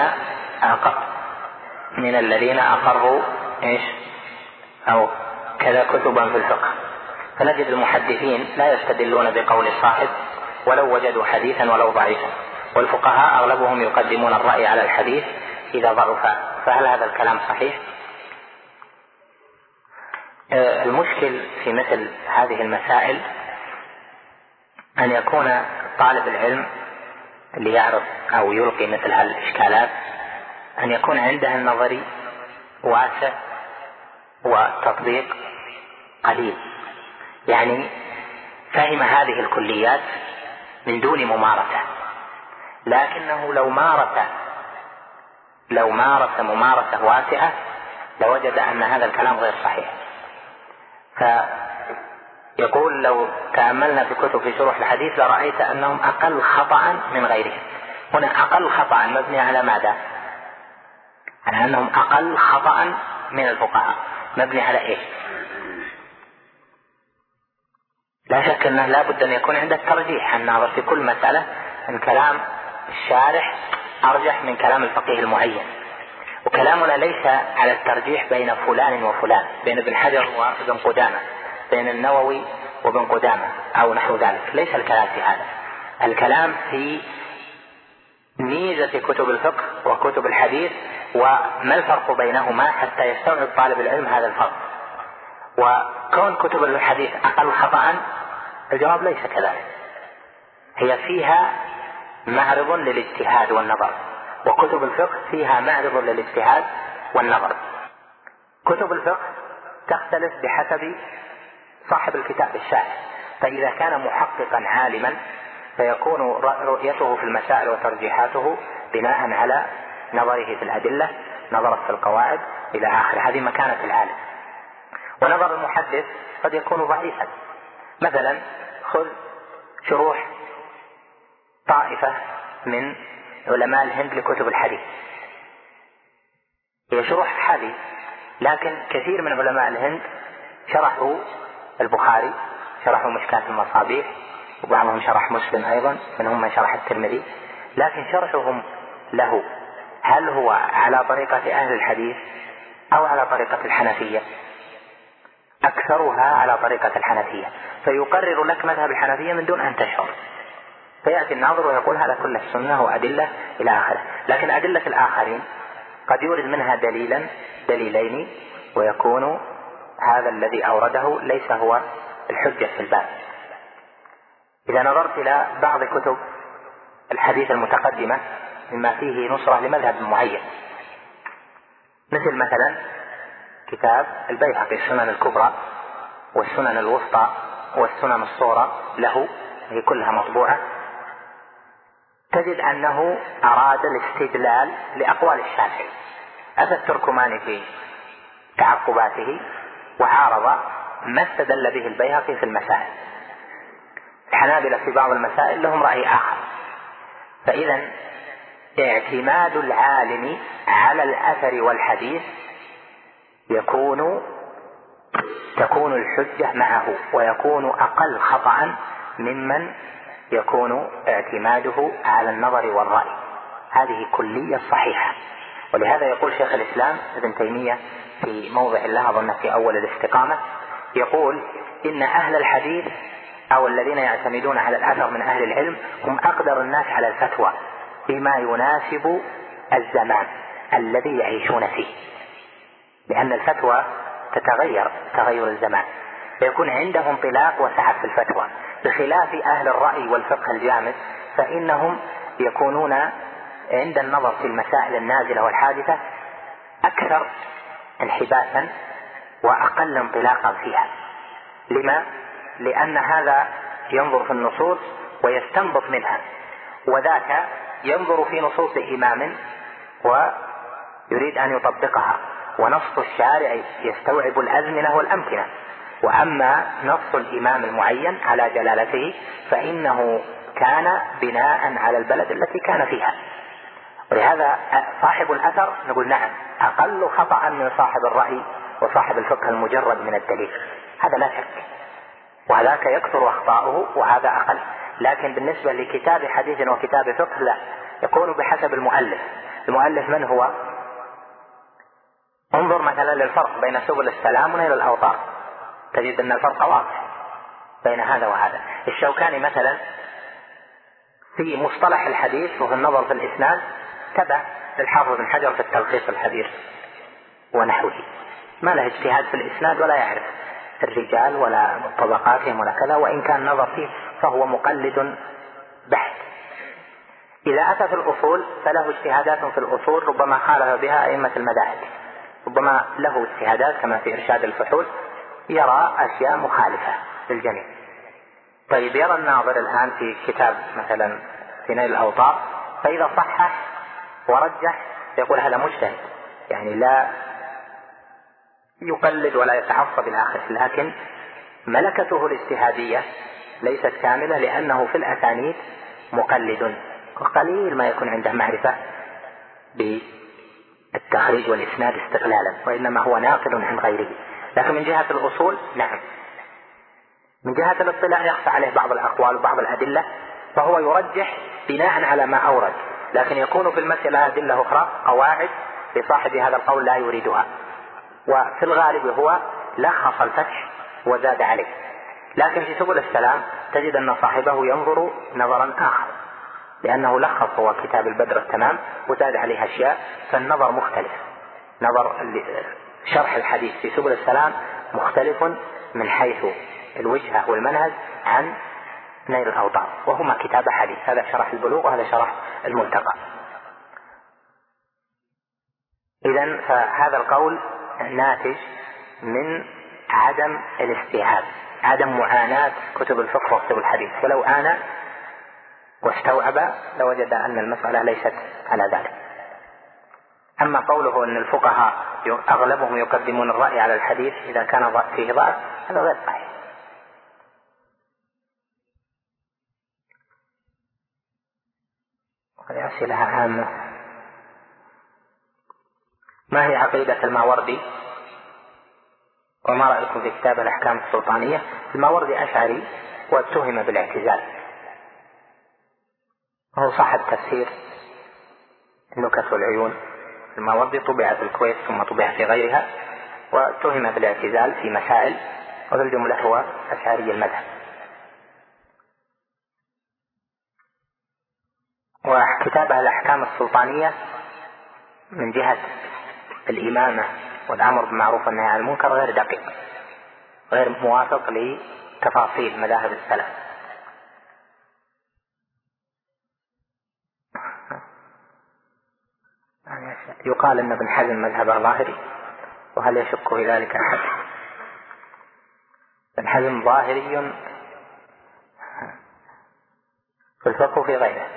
S2: من الذين أقروا إيش؟ أو كذا كتبا في الفقه. فنجد المحدثين لا يستدلون بقول صاحب ولو وجدوا حديثا ولو ضعيفا والفقهاء أغلبهم يقدمون الرأي على الحديث إذا ضعف فهل هذا الكلام صحيح؟ المشكل في مثل هذه المسائل أن يكون طالب العلم اللي أو يلقي مثل هالإشكالات أن يكون عنده النظري واسع وتطبيق قليل. يعني فهم هذه الكليات من دون ممارسة. لكنه لو مارس لو مارس ممارسة واسعة لوجد أن هذا الكلام غير صحيح. فيقول لو تأملنا في كتب في شروح الحديث لرأيت أنهم أقل خطأ من غيرهم هنا أقل خطأ مبني على ماذا؟ على أنهم أقل خطأ من الفقهاء مبني على إيش؟ لا شك أنه لابد أن يكون عند الترجيح الناظر في كل مسألة ان كلام الشارح أرجح من كلام الفقيه المعين وكلامنا ليس على الترجيح بين فلان وفلان بين ابن حجر وابن قدامة بين النووي وابن قدامة أو نحو ذلك. ليس الكلام في هذا. الكلام في ميزة كتب الفقه وكتب الحديث وما الفرق بينهما حتى يستوعب طالب العلم هذا الفرق. وكون كتب الحديث أقل خطأ الجواب ليس كذلك. هي فيها معرض للاجتهاد والنظر. وكتب الفقه فيها معرض للاجتهاد والنظر. كتب الفقه تختلف بحسب صاحب الكتاب الشارح فإذا كان محققا عالما فيكون رؤيته في المسائل وترجيحاته بناء على نظره في الأدلة نظرة في القواعد إلى آخره. هذه مكانة العالم. ونظر المحدث قد يكون ضعيفا. مثلا خذ شروح طائفة من علماء الهند لكتب الحديث. هي شروح حديث لكن كثير من علماء الهند شرحوا البخاري شرحوا مشكاة المصابيح وبعضهم شرح مسلم أيضا منهم من شرح الترمذي لكن شرحهم له. هل هو على طريقة أهل الحديث أو على طريقة الحنفية؟ أكثرها على طريقة الحنفية. فيقرر لك مذهب الحنفية من دون أن تشعر. فيأتي الناظر ويقول هذا كله سنة وأدلة إلى آخره. لكن أدلة الآخرين قد يورد منها دليلا دليلين ويكون هذا الذي أورده ليس هو الحجة في الباب. إذا نظرت إلى بعض كتب الحديث المتقدمة مما فيه نصرة لمذهب معين. مثل مثلا كتاب البيهقي السنن الكبرى والسنن الوسطى والسنن الصغرى له هي كلها مطبوعة. تجد أنه أراد الاستدلال لأقوال الشافعي. أتى التركماني في تعقباته وعارض ما استدل به البيهقي في المسائل. الحنابلة في بعض المسائل لهم رأي آخر. فإذا اعتماد العالم على الأثر والحديث يكون تكون الحجة معه ويكون أقل خطأ ممن يكون اعتماده على النظر والرأي. هذه كلية صحيحة. ولهذا يقول شيخ الإسلام ابن تيمية في موضع له أظن في أول الاستقامة يقول إن أهل الحديث أو الذين يعتمدون على الأثر من أهل العلم هم أقدر الناس على الفتوى بما يناسب الزمان الذي يعيشون فيه. لأن الفتوى تتغير تغير الزمان. فيكون عنده انطلاق وسعة في الفتوى. بخلاف أهل الرأي والفقه الجامد فإنهم يكونون عند النظر في المسائل النازلة والحادثة أكثر انحباسا وأقل انطلاقا فيها. لما؟ لأن هذا ينظر في النصوص ويستنبط منها وذاك ينظر في نصوص إمام ويريد أن يطبقها ونص الشارع يستوعب الأزمنة والأمكنة. وأما نص الإمام المعين على جلالته فإنه كان بناء على البلد التي كان فيها. ولهذا صاحب الأثر نقول نعم أقل خطأ من صاحب الرأي وصاحب الفقه المجرد من الدليل. هذا لا شك. وهذاك يكثر أخطاؤه وهذا أقل. لكن بالنسبة لكتاب حديث وكتاب فقه لا. يكون بحسب المؤلف. المؤلف من هو؟ انظر مثلا للفرق بين سبل السلام ونيل الأوطار تجد أن الفرق واضح بين هذا وهذا. الشوكاني مثلا في مصطلح الحديث وفي النظر في الإسناد تبع للحافظ بن حجر في التلخيص الحديث ونحوه. ما له اجتهاد في الإسناد ولا يعرف الرجال ولا طبقاتهم ولا كذا وإن كان نظر فيه فهو مقلد بحت. إذا أتى في الأصول فله اجتهادات في الأصول ربما خالف بها أئمة المذاهب ربما له اجتهادات كما في إرشاد الفحول يرى أشياء مخالفة للجميع. طيب يرى الناظر الآن في كتاب مثلا في نيل الأوطار فإذا صحح ورجح يقول هذا مجتهد. يعني لا يقلد ولا يتعصب إلى آخره لكن ملكته الاجتهادية ليست كاملة لأنه في الأسانيد مقلد. وقليل ما يكون عنده معرفة بالتخريج والإسناد استقلالا وإنما هو ناقل عن غيره. لكن من جهة الأصول نعم. من جهة الاطلاع يخفى عليه بعض الأقوال وبعض الأدلة فهو يرجح بناء على ما أورد لكن يكون في المسألة أدلة أخرى قواعد لصاحب هذا القول لا يريدها. وفي الغالب هو لخص الفتح وزاد عليه. لكن في سبل السلام تجد أن صاحبه ينظر نظرا آخر لأنه لخص هو كتاب البدر التمام وزاد عليه أشياء فالنظر مختلف. نظر شرح الحديث في سبل السلام مختلف من حيث الوجهة والمنهج عن نيل الأوطار وهما كتاب حديث. هذا شرح البلوغ وهذا شرح الملتقى. إذا فهذا القول ناتج من عدم الاستيعاب عدم معاناة كتب الفقه وكتب الحديث. فلو آن واستوعب لوجد أن المسألة ليست على ذلك. أما قوله أن الفقهاء أغلبهم يقدمون الرأي على الحديث إذا كان فيه ضعف هذا غير صحيح. هذه أسئلة عامة ما هي عقيدة الماوردي؟ وما رأيكم في كتاب الأحكام السلطانية؟ الماوردي أشعري واتهم بالاعتزال. هو صاحب تفسير النكت والعيون الماوردي طبع في الكويت ثم طبع في غيرها واتهم بالاعتزال في مسائل وفي الجملة هو أشعري المذهب. وكتابه الأحكام السلطانية من جهة الإمامة والأمر بالمعروف والنهي عن المنكر غير دقيق غير موافق لتفاصيل مذاهب السلف يعني يقال أن ابن حزم مذهبه ظاهري وهل يشك في ذلك أحد؟ ابن حزم ظاهري في الفقه وفي غيره.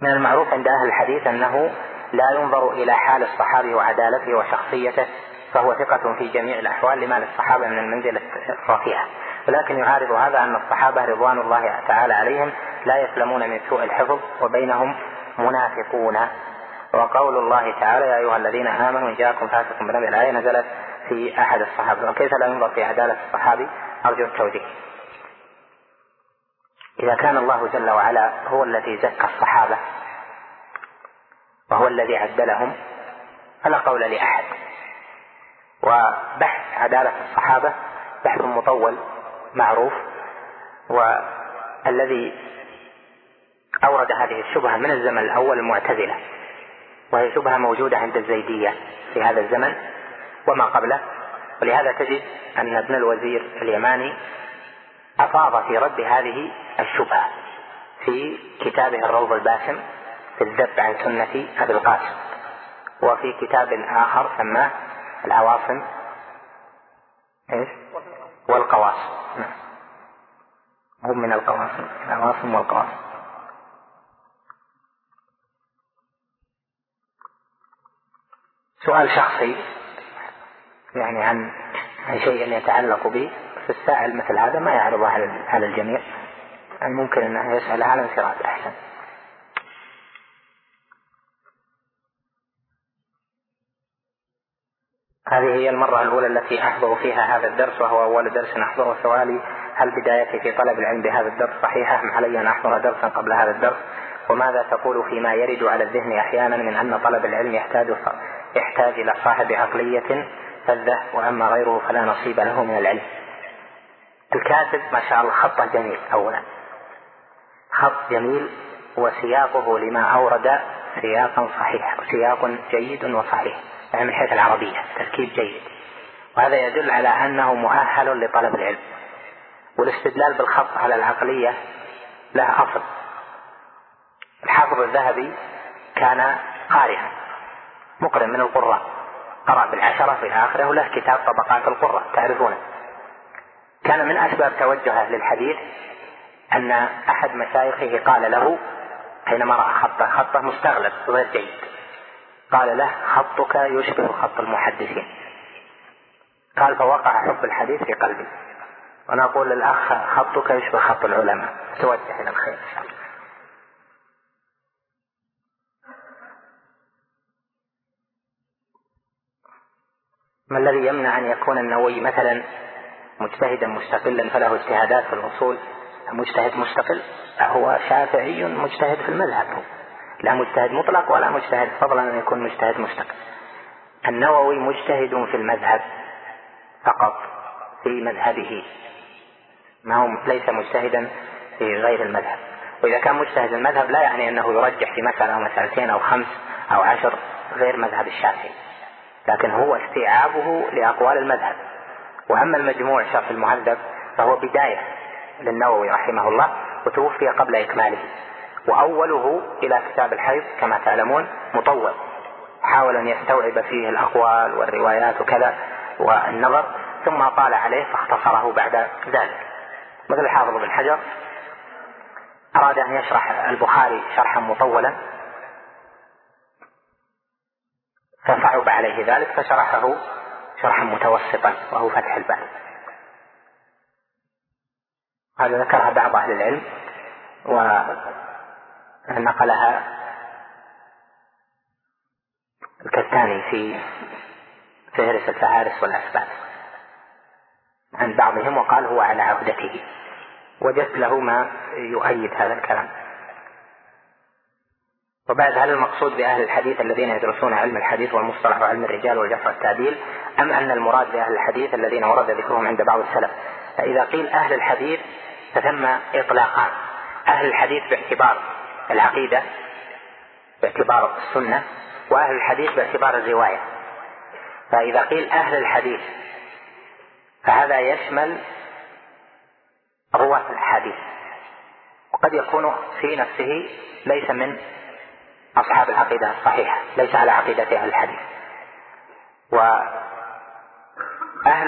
S2: من المعروف عند أهل الحديث أنه لا ينظر إلى حال الصحابي وعدالته وشخصيته فهو ثقة في جميع الأحوال لما للصحابة من المنزلة الرفيعة ولكن يعارض هذا أن الصحابة رضوان الله تعالى عليهم لا يسلمون من سوء الحفظ وبينهم منافقون. وقول الله تعالى يا أيها الذين آمنوا إن جاءكم فاسق بنبأ الآية نزلت في أحد الصحابة. وكيف لا ينظر في عدالة الصحابي؟ أرجو التوجيه. إذا كان الله جل وعلا هو الذي زكى الصحابة وهو الذي عدلهم فلا قول لأحد. وبحث عدالة الصحابة بحث مطول معروف والذي أورد هذه الشبهة من الزمن الأول المعتزلة. وهي شبهة موجودة عند الزيدية في هذا الزمن وما قبله. ولهذا تجد أن ابن الوزير اليماني أفاض في رد هذه الشبهة في كتابه الروض الباسم في الذب عن سنة أبي القاسم وفي كتاب آخر سماه العواصم. إيش؟ والقواصم. نعم. هم من القواصم. العواصم والقواصم. سؤال شخصي يعني عن عن شيء يتعلق به. فالسائل مثل هذا ما يعرضه على الجميع. يعني ممكن انه يسأل على انفراد أحسن. هذه هي المرة الأولى التي أحضر فيها هذا الدرس وهو أول درس أحضره سؤالي هل بدايتي في طلب العلم بهذا الدرس صحيحة؟ أم علي أن أحضر درسا قبل هذا الدرس؟ وماذا تقول فيما يرد على الذهن أحيانا من أن طلب العلم يحتاج يحتاج إلى صاحب عقلية فذة؟ وأما غيره فلا نصيب له من العلم. الكاتب ما شاء الله خطه جميل. أولا خط جميل وسياقه لما أورد سياقا صحيح سياق جيد وصحيح. يعني من حيث العربية تركيب جيد. وهذا يدل على أنه مؤهل لطلب العلم. والاستدلال بالخط على العقلية له أصل. الحافظ الذهبي كان قارئا مقرن من القراء. قرأ بالعشرة في آخره وله كتاب طبقات القراء تعرفونه. كان من أسباب توجهه للحديث أن أحد مشايخه قال له حينما رأى خطه خطه مستغلب غير جيد. قال له خطك يشبه خط المحدثين. قال فوقع حب الحديث في قلبي. ونقول للأخ خطك يشبه خط العلماء. توجه إلى الخير إن شاء الله. ما الذي يمنع أن يكون النووي مثلا مجتهدا مستقلا فله اجتهادات في الأصول؟ مجتهد مستقل هو شافعي مجتهد في المذهب. لا مجتهد مطلق ولا مجتهد فضلا أن يكون مجتهد مستقل النووي مجتهد في المذهب فقط في مذهبه. ما هو ليس مجتهدا في غير المذهب. وإذا كان مجتهد المذهب لا يعني أنه يرجح في مسألة أو مسألتين أو خمس أو عشر غير مذهب الشافعي. لكن هو استيعابه لأقوال المذهب. وأما المجموع شرح المهذب فهو بداية للنووي رحمه الله وتوفي قبل إكماله. وأوله إلى كتاب الحيض كما تعلمون مطول. حاول أن يستوعب فيه الأقوال والروايات وكذا والنظر ثم طال عليه فاختصره بعد ذلك. مثل الحافظ بن حجر أراد أن يشرح البخاري شرحا مطولا فصعب عليه ذلك فشرحه شرحا متوسطا وهو فتح الباري هذا ذكرها بعض أهل العلم ونقلها الكتاني في فهرس الفهارس والأسباب عن بعضهم وقال هو على عهدته. وجدت له ما يؤيد هذا الكلام. وبعد هل المقصود بأهل الحديث الذين يدرسون علم الحديث والمصطلح وعلم الرجال والجرح والتعديل أم أن المراد بأهل الحديث الذين ورد ذكرهم عند بعض السلف؟ فإذا قيل أهل الحديث فثم إطلاقان. أهل الحديث باعتبار العقيدة باعتبار السنة وأهل الحديث باعتبار الرواية. فإذا قيل أهل الحديث فهذا يشمل رواة الأحاديث. وقد يكون في نفسه ليس من أصحاب العقيدة الصحيحة ليس على عقيدة أهل الحديث. وأهل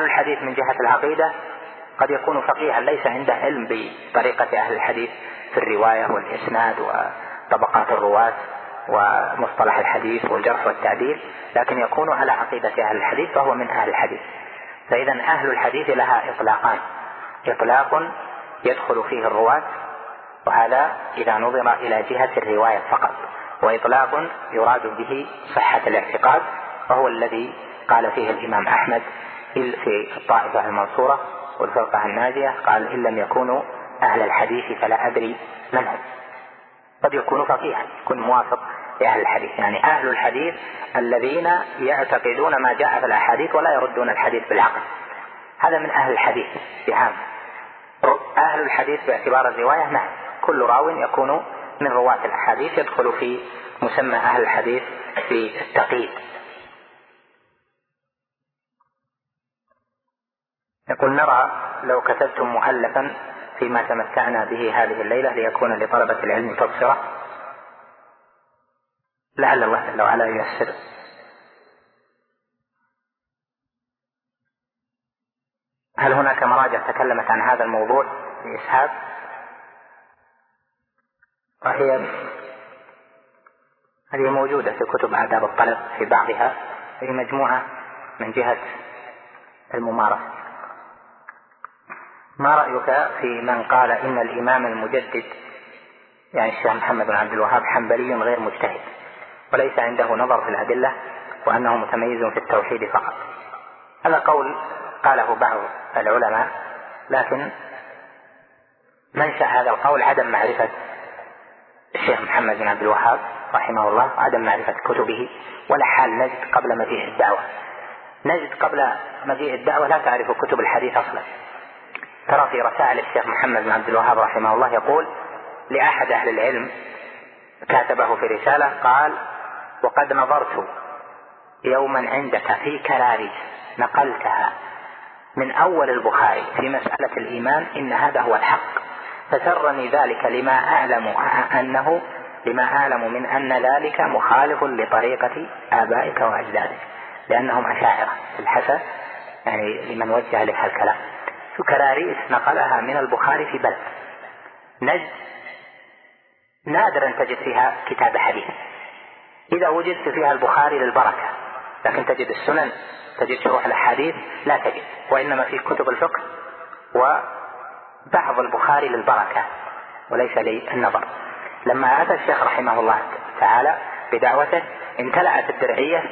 S2: الحديث من جهة العقيدة قد يكون فقيها ليس عنده علم بطريقة أهل الحديث. في الرواية والإسناد وطبقات الرواة ومصطلح الحديث والجرح والتعديل لكن يكون على عقيدة أهل الحديث فهو من أهل الحديث. فإذا أهل الحديث لها إطلاقان. إطلاق يدخل فيه الرواة وهذا إذا نظر إلى جهة الرواية فقط. وإطلاق يراد به صحة الاعتقاد وهو الذي قال فيه الإمام أحمد في الطائفة المنصورة والفرقة الناجية قال إن لم يكونوا أهل الحديث فلا أدري من هم. قد يكون فقيها يكون موافق لأهل الحديث. يعني أهل الحديث الذين يعتقدون ما جاء في الأحاديث ولا يردون الحديث بالعقل هذا من أهل الحديث بعام أهل الحديث باعتبار الرواية نعم. كل راو يكون من رواة الأحاديث يدخل في مسمى أهل الحديث في التقييد. يقول نرى لو كتبتم مؤلفا فيما تمتعنا به هذه الليلة ليكون لطلبة العلم تبصرة. لعل الله جل وعلا ييسر هل هناك مراجع تكلمت عن هذا الموضوع بإسهاب وهي هذه موجودة في كتب آداب الطلب في بعضها في مجموعة من جهة الممارسة. ما رأيك في من قال إن الإمام المجدد يعني الشيخ محمد بن عبد الوهاب حنبلي غير مجتهد وليس عنده نظر في الأدلة وأنه متميز في التوحيد فقط. هذا قول قاله بعض العلماء لكن منشأ هذا القول عدم معرفة الشيخ محمد بن عبد الوهاب رحمه الله عدم معرفة كتبه ولا حال نجد قبل مجيء الدعوة. نجد قبل مجيء الدعوة لا تعرف كتب الحديث أصلا. ترى في رسائل الشيخ محمد بن عبد الوهاب رحمه الله يقول لأحد أهل العلم كاتبه في رسالة قال وقد نظرت يوما عندك في كراريس نقلتها من أول البخاري في مسألة الإيمان إن هذا هو الحق فسرني ذلك لما أعلم أنه لما أعلم من أن ذلك مخالف لطريقة آبائك وأجدادك لأنهم أشاعرة الحسن يعني لمن وجه لك الكلام. كراريس نقلها من البخاري في بلد. نجد نادرا تجد فيها كتاب حديث. إذا وجدت فيها البخاري للبركة لكن تجد السنن تجد شروح الأحاديث لا تجد وإنما في كتب الفقه وبعض البخاري للبركة وليس للنظر. لما أتى الشيخ رحمه الله تعالى بدعوته امتلأت الدرعية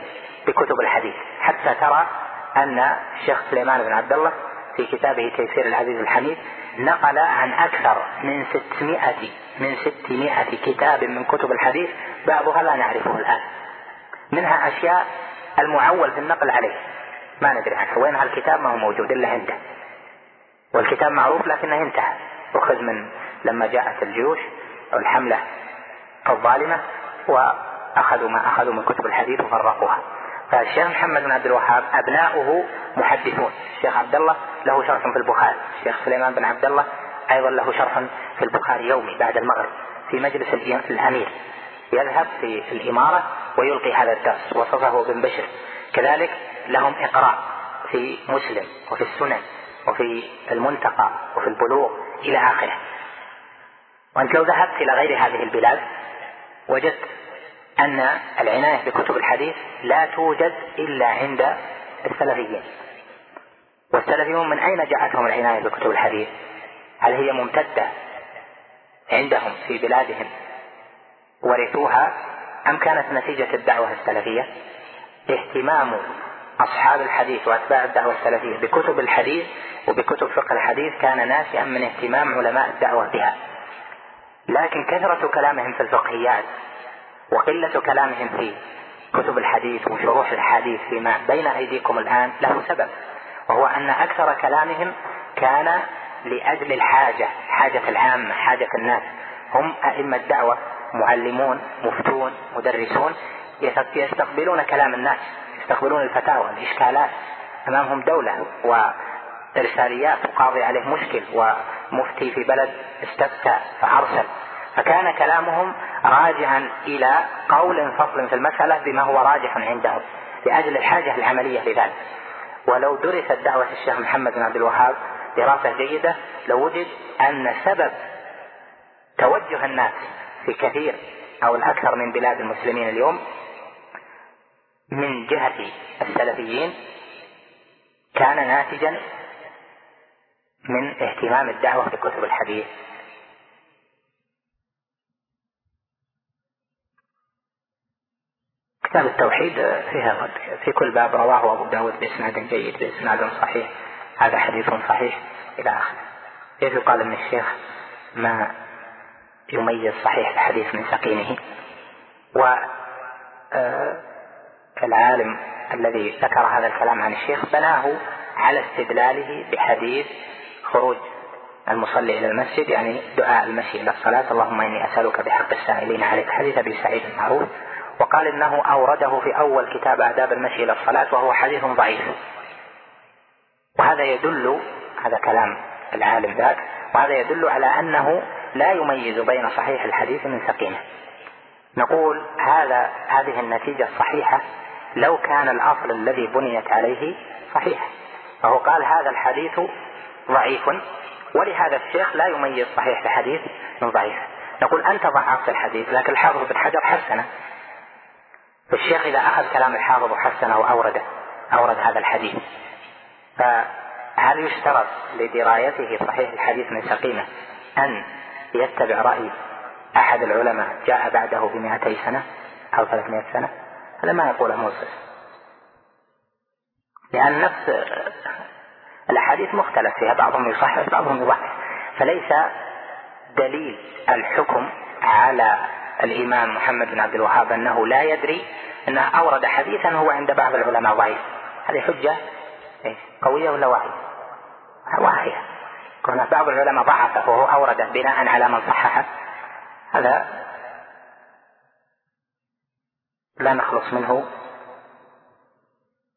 S2: بكتب الحديث حتى ترى أن الشيخ سليمان بن عبد الله في كتابه تيسير العزيز الحميد نقل عن أكثر من 600 من 600 كتاب من كتب الحديث بعضها لا نعرفه الآن. منها أشياء المعول في النقل عليه. ما ندري عنه وين هالكتاب ما هو موجود إلا عنده. والكتاب معروف لكنه انتهى. أخذ من لما جاءت الجيوش أو الحملة الظالمة وأخذوا ما أخذوا من كتب الحديث وفرقوها. فالشيخ محمد بن عبد الوهاب أبناؤه محدثون. الشيخ عبد الله له شرح في البخاري. الشيخ سليمان بن عبد الله أيضا له شرح في البخاري يومي بعد المغرب في مجلس الأمير. يذهب في الإمارة ويلقي هذا الدرس. وصفه ابن بشر. كذلك لهم إقراء في مسلم وفي السنن وفي المنتقى وفي البلوغ إلى آخره. وأنت لو ذهبت إلى غير هذه البلاد وجدت أن العناية بكتب الحديث لا توجد إلا عند السلفيين. والسلفيون من أين جاءتهم العناية بكتب الحديث؟ هل هي ممتدة عندهم في بلادهم ورثوها أم كانت نتيجة الدعوة السلفية؟ اهتمام أصحاب الحديث وأتباع الدعوة السلفية بكتب الحديث وبكتب فقه الحديث كان ناشئا من اهتمام علماء الدعوة بها. لكن كثرة كلامهم في الفقهيات وقلة كلامهم في كتب الحديث وشروح الحديث فيما بين أيديكم الآن له سبب وهو أن أكثر كلامهم كان لأجل الحاجة حاجة العامة حاجة الناس. هم أئمة دعوة معلمون مفتون مدرسون يستقبلون كلام الناس يستقبلون الفتاوى الإشكالات. أمامهم دولة وإرساليات وقاضي عليه مشكل ومفتي في بلد استفتى فأرسل. فكان كلامهم راجعا إلى قول فصل في المسألة بما هو راجح عندهم لأجل الحاجة العملية لذلك. ولو درست دعوة الشيخ محمد بن عبد الوهاب دراسة جيدة لوجد أن سبب توجه الناس في كثير أو الأكثر من بلاد المسلمين اليوم من جهة السلفيين كان ناتجا من اهتمام الدعوة بكتب الحديث كتاب التوحيد فيها في كل باب رواه أبو داود بإسناد جيد بإسناد صحيح. هذا حديث صحيح إلى آخره. كيف يقال أن الشيخ ما يميز صحيح الحديث من سقيمه و آه، العالم الذي ذكر هذا الكلام عن الشيخ بناه على استدلاله بحديث خروج المصلي إلى المسجد يعني دعاء المشي إلى الصلاة. اللهم إني أسألك بحق السائلين عليك. حديث أبي سعيد المعروف. وقال إنه أورده في أول كتاب آداب المشي إلى الصلاة وهو حديث ضعيف. وهذا يدل هذا كلام العالم ذاك وهذا يدل على أنه لا يميز بين صحيح الحديث من سقيمه. نقول هذا هذه النتيجة الصحيحة لو كان الأصل الذي بنيت عليه صحيح. فهو قال هذا الحديث ضعيف ولهذا الشيخ لا يميز صحيح الحديث من ضعيف. نقول أنت ضعفت الحديث لكن الحافظ بن حجر حسنه. الشيخ إذا أخذ كلام الحافظ وحسنه وأورده أورد هذا الحديث. فهل يشترط لدرايته صحيح الحديث من سقيمة أن يتبع رأي أحد العلماء جاء بعده بمئتي سنة أو ثلاثمائة سنة؟ هذا ما يقوله موسف لأن نفس الأحاديث مختلف فيها بعضهم يصحح بعضهم يضعف فليس دليل الحكم على الإمام محمد بن عبد الوهاب أنه لا يدري أنه أورد حديثا هو عند بعض العلماء ضعيف. هذه حجة؟ إيه، قوية ولا واهية؟ واهية كون بعض العلماء ضعفة وهو أورده بناء على من صححه هذا لا نخلص منه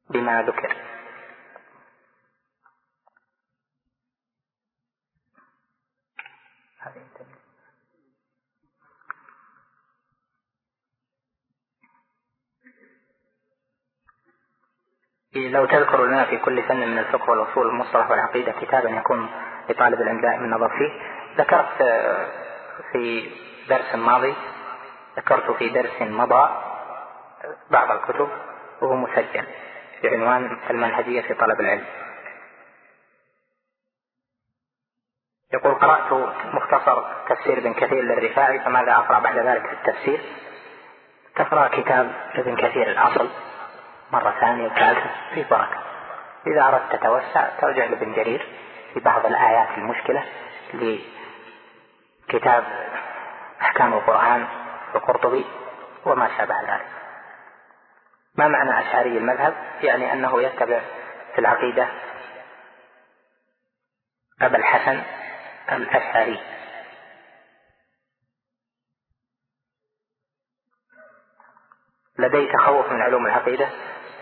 S2: بما ذكر. لو تذكر لنا في كل فن من الفقه والأصول والمصطلح والعقيدة كتابا يكون لطالب العلم دائما النظر فيه. ذكرت في درس ماضي ذكرت في درس مضى بعض الكتب وهو مسجل بعنوان المنهجية في طلب العلم. يقول قرأت مختصر تفسير ابن كثير للرفاعي فماذا أقرأ بعد ذلك في التفسير؟ تقرأ كتاب ابن كثير الأصل. مرة ثانية وثالثة في بركة. إذا أردت تتوسع ترجع لابن جرير في بعض الآيات المشكلة لكتاب أحكام القرآن القرطبي وما شابه ذلك. ما معنى أشعري المذهب؟ يعني أنه يتبع في العقيدة أبا الحسن الأشعري. لدي تخوف من علوم العقيدة؟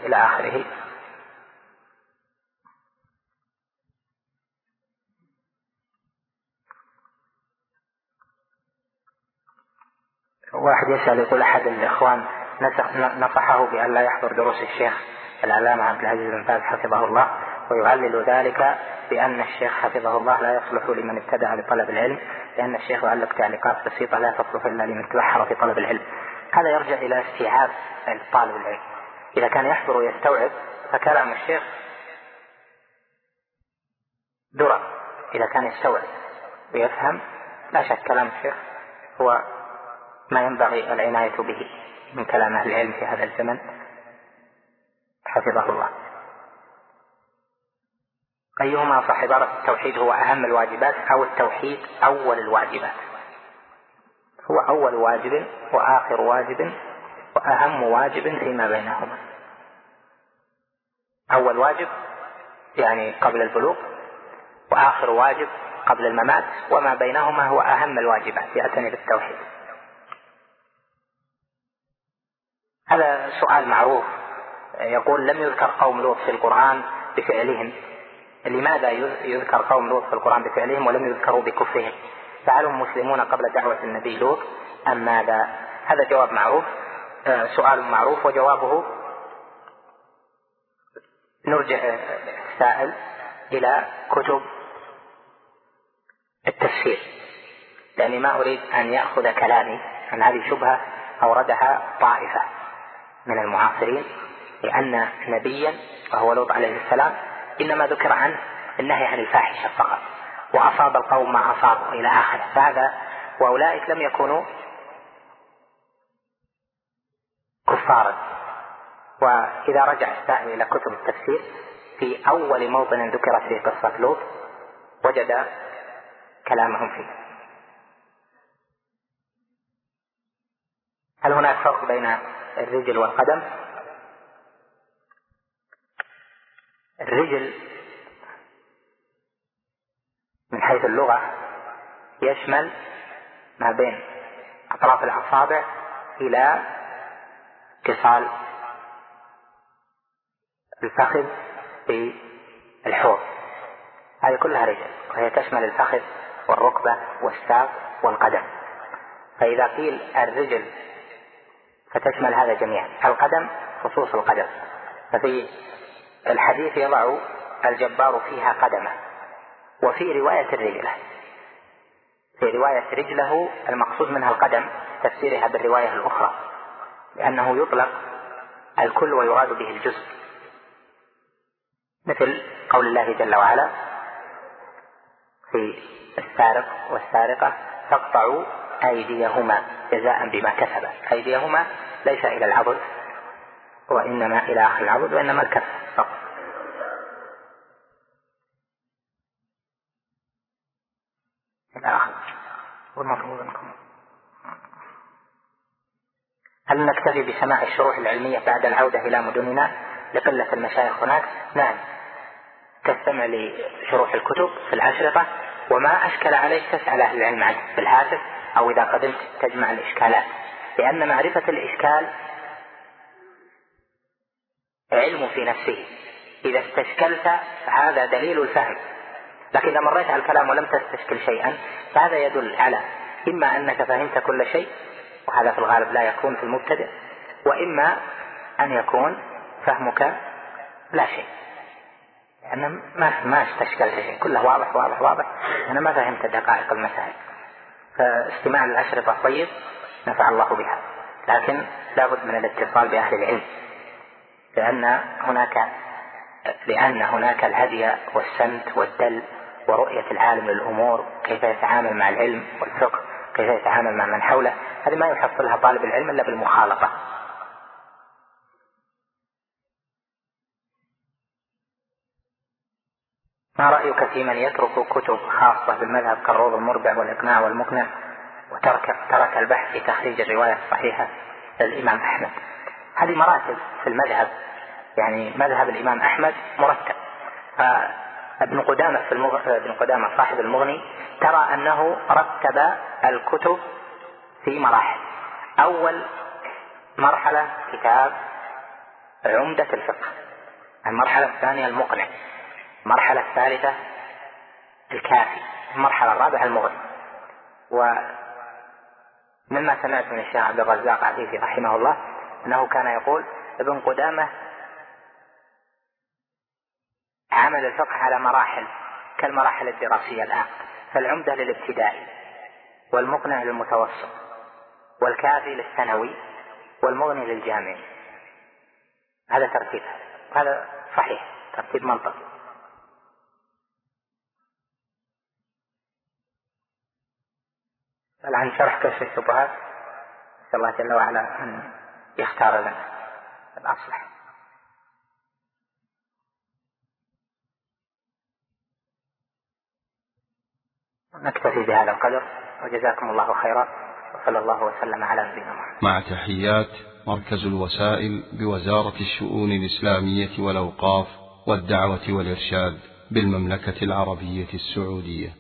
S2: إلى آخره. واحد يسأل يقول أحد الإخوان نصحه بأن لا يحضر دروس الشيخ العلامة عبد العزيز بن باز حفظه الله ويعلل ذلك بأن الشيخ حفظه الله لا يصلح لمن ابتدع لطلب العلم لأن الشيخ يعلق تعليقات بسيطة لا تصلح إلا لمن تبحر في طلب العلم. هذا يرجع إلى استيعاب طالب العلم. إذا كان يحضر ويستوعب فكلام الشيخ درر إذا كان يستوعب ويفهم لا شك كلام الشيخ هو ما ينبغي العناية به من كلام أهل العلم في هذا الزمن. حفظه الله. أيهما صح عبارة التوحيد هو أهم الواجبات أو التوحيد أول الواجبات؟ هو أول واجب وآخر واجب وأهم واجب فيما بينهما. أول واجب يعني قبل البلوغ وآخر واجب قبل الممات وما بينهما هو أهم الواجبات يعتني بالتوحيد. هذا سؤال معروف. يقول لم يذكر قوم لوط في القرآن بفعلهم. لماذا يذكر قوم لوط في القرآن بفعلهم ولم يذكروا بكفرهم؟ فهل هم مسلمون قبل دعوة النبي لوط أم ماذا؟ هذا جواب معروف. سؤال معروف وجوابه نرجع السائل إلى كتب التفسير. لأني ما أريد أن يأخذ كلامي عن هذه شبهة أوردها طائفة من المعاصرين لأن نبيا وهو لوط عليه السلام إنما ذكر عنه النهي عن الفاحشة فقط وأصاب القوم ما أصابوا إلى آخره. فهذا وأولئك لم يكونوا كفارا. وإذا رجع السائل إلى كتب التفسير في أول موطن ذكرت فيه قصة لوط وجد كلامهم فيه. هل هناك فرق بين الرجل والقدم؟ الرجل من حيث اللغة يشمل ما بين أطراف الأصابع إلى اتصال الفخذ بالحوض هذه كلها رجل وهي تشمل الفخذ والركبة والساق والقدم. فإذا قيل الرجل فتشمل هذا جميعا القدم خصوص القدم. ففي الحديث يضع الجبار فيها قدمه وفي رواية الرجلة في رواية رجله المقصود منها القدم تفسيرها بالرواية الأخرى. لأنه يطلق الكل ويراد به الجزء. مثل قول الله جل وعلا في السارق والسارقة فاقطعوا أيديهما جزاء بما كسبا. أيديهما ليس إلى العضد وإنما إلى آخر العضد وإنما الكف فقط. إلى آخر. والمفروض أنكم هل نكتفي بسماع الشروح العلمية بعد العودة إلى مدننا لقلة المشايخ هناك؟ نعم. تستمع لشروح الكتب في الأشرطة وما أشكل عليك تسأل أهل العلم عنه في الهاتف أو إذا قدمت تجمع الإشكالات. لأن معرفة الإشكال علم في نفسه. إذا استشكلت فهذا دليل الفهم. لكن إذا مريت على الكلام ولم تستشكل شيئا فهذا يدل على إما أنك فهمت كل شيء وهذا في الغالب لا يكون في المبتدئ. وإما أن يكون فهمك لا شيء. لأن ما ما استشكلت شيء. كله واضح واضح واضح. أنا ما فهمت دقائق المسائل. فاستماع الأشرطة طيب. نفع الله بها. لكن لابد من الاتصال بأهل العلم. لأن هناك لأن هناك الهدي والسمت والدل ورؤية العالم للأمور. كيف يتعامل مع العلم والفقه. كيف يتعامل مع من حوله هذه ما يحصلها طالب العلم إلا بالمخالطة. ما رأيك في من يترك كتب خاصة بالمذهب كالروض المربع والإقناع والمقنع وترك ترك البحث في تخريج الرواية الصحيحة للإمام أحمد؟ هذه مراتب في المذهب يعني مذهب الإمام أحمد مرتب. فابن قدامة في المغ... ابن قدامة صاحب المغني ترى أنه رتب الكتب في مراحل. أول مرحلة كتاب عمدة الفقه المرحلة الثانية المقنع المرحلة الثالثة الكافي المرحلة الرابعة المغني. ومما سمعت من الشيخ عبد الرزاق عفيفي رحمه الله أنه كان يقول ابن قدامة عمل الفقه على مراحل كالمراحل الدراسية الآن فالعمدة للابتدائي والمقنع للمتوسط والكافي للثانوي والمغني للجامعي. هذا ترتيب هذا صحيح ترتيب منطقي. عن شرح كشف الشبهات نسأل الله جل وعلا أن يختار لنا الأصلح. نكتفي بهذا القدر وجزاكم الله خيرا وصلى الله وسلم على نبينا محمد.
S1: مع تحيات مركز الوسائل بوزارة الشؤون الإسلامية والأوقاف والدعوة والإرشاد بالمملكة العربية السعودية.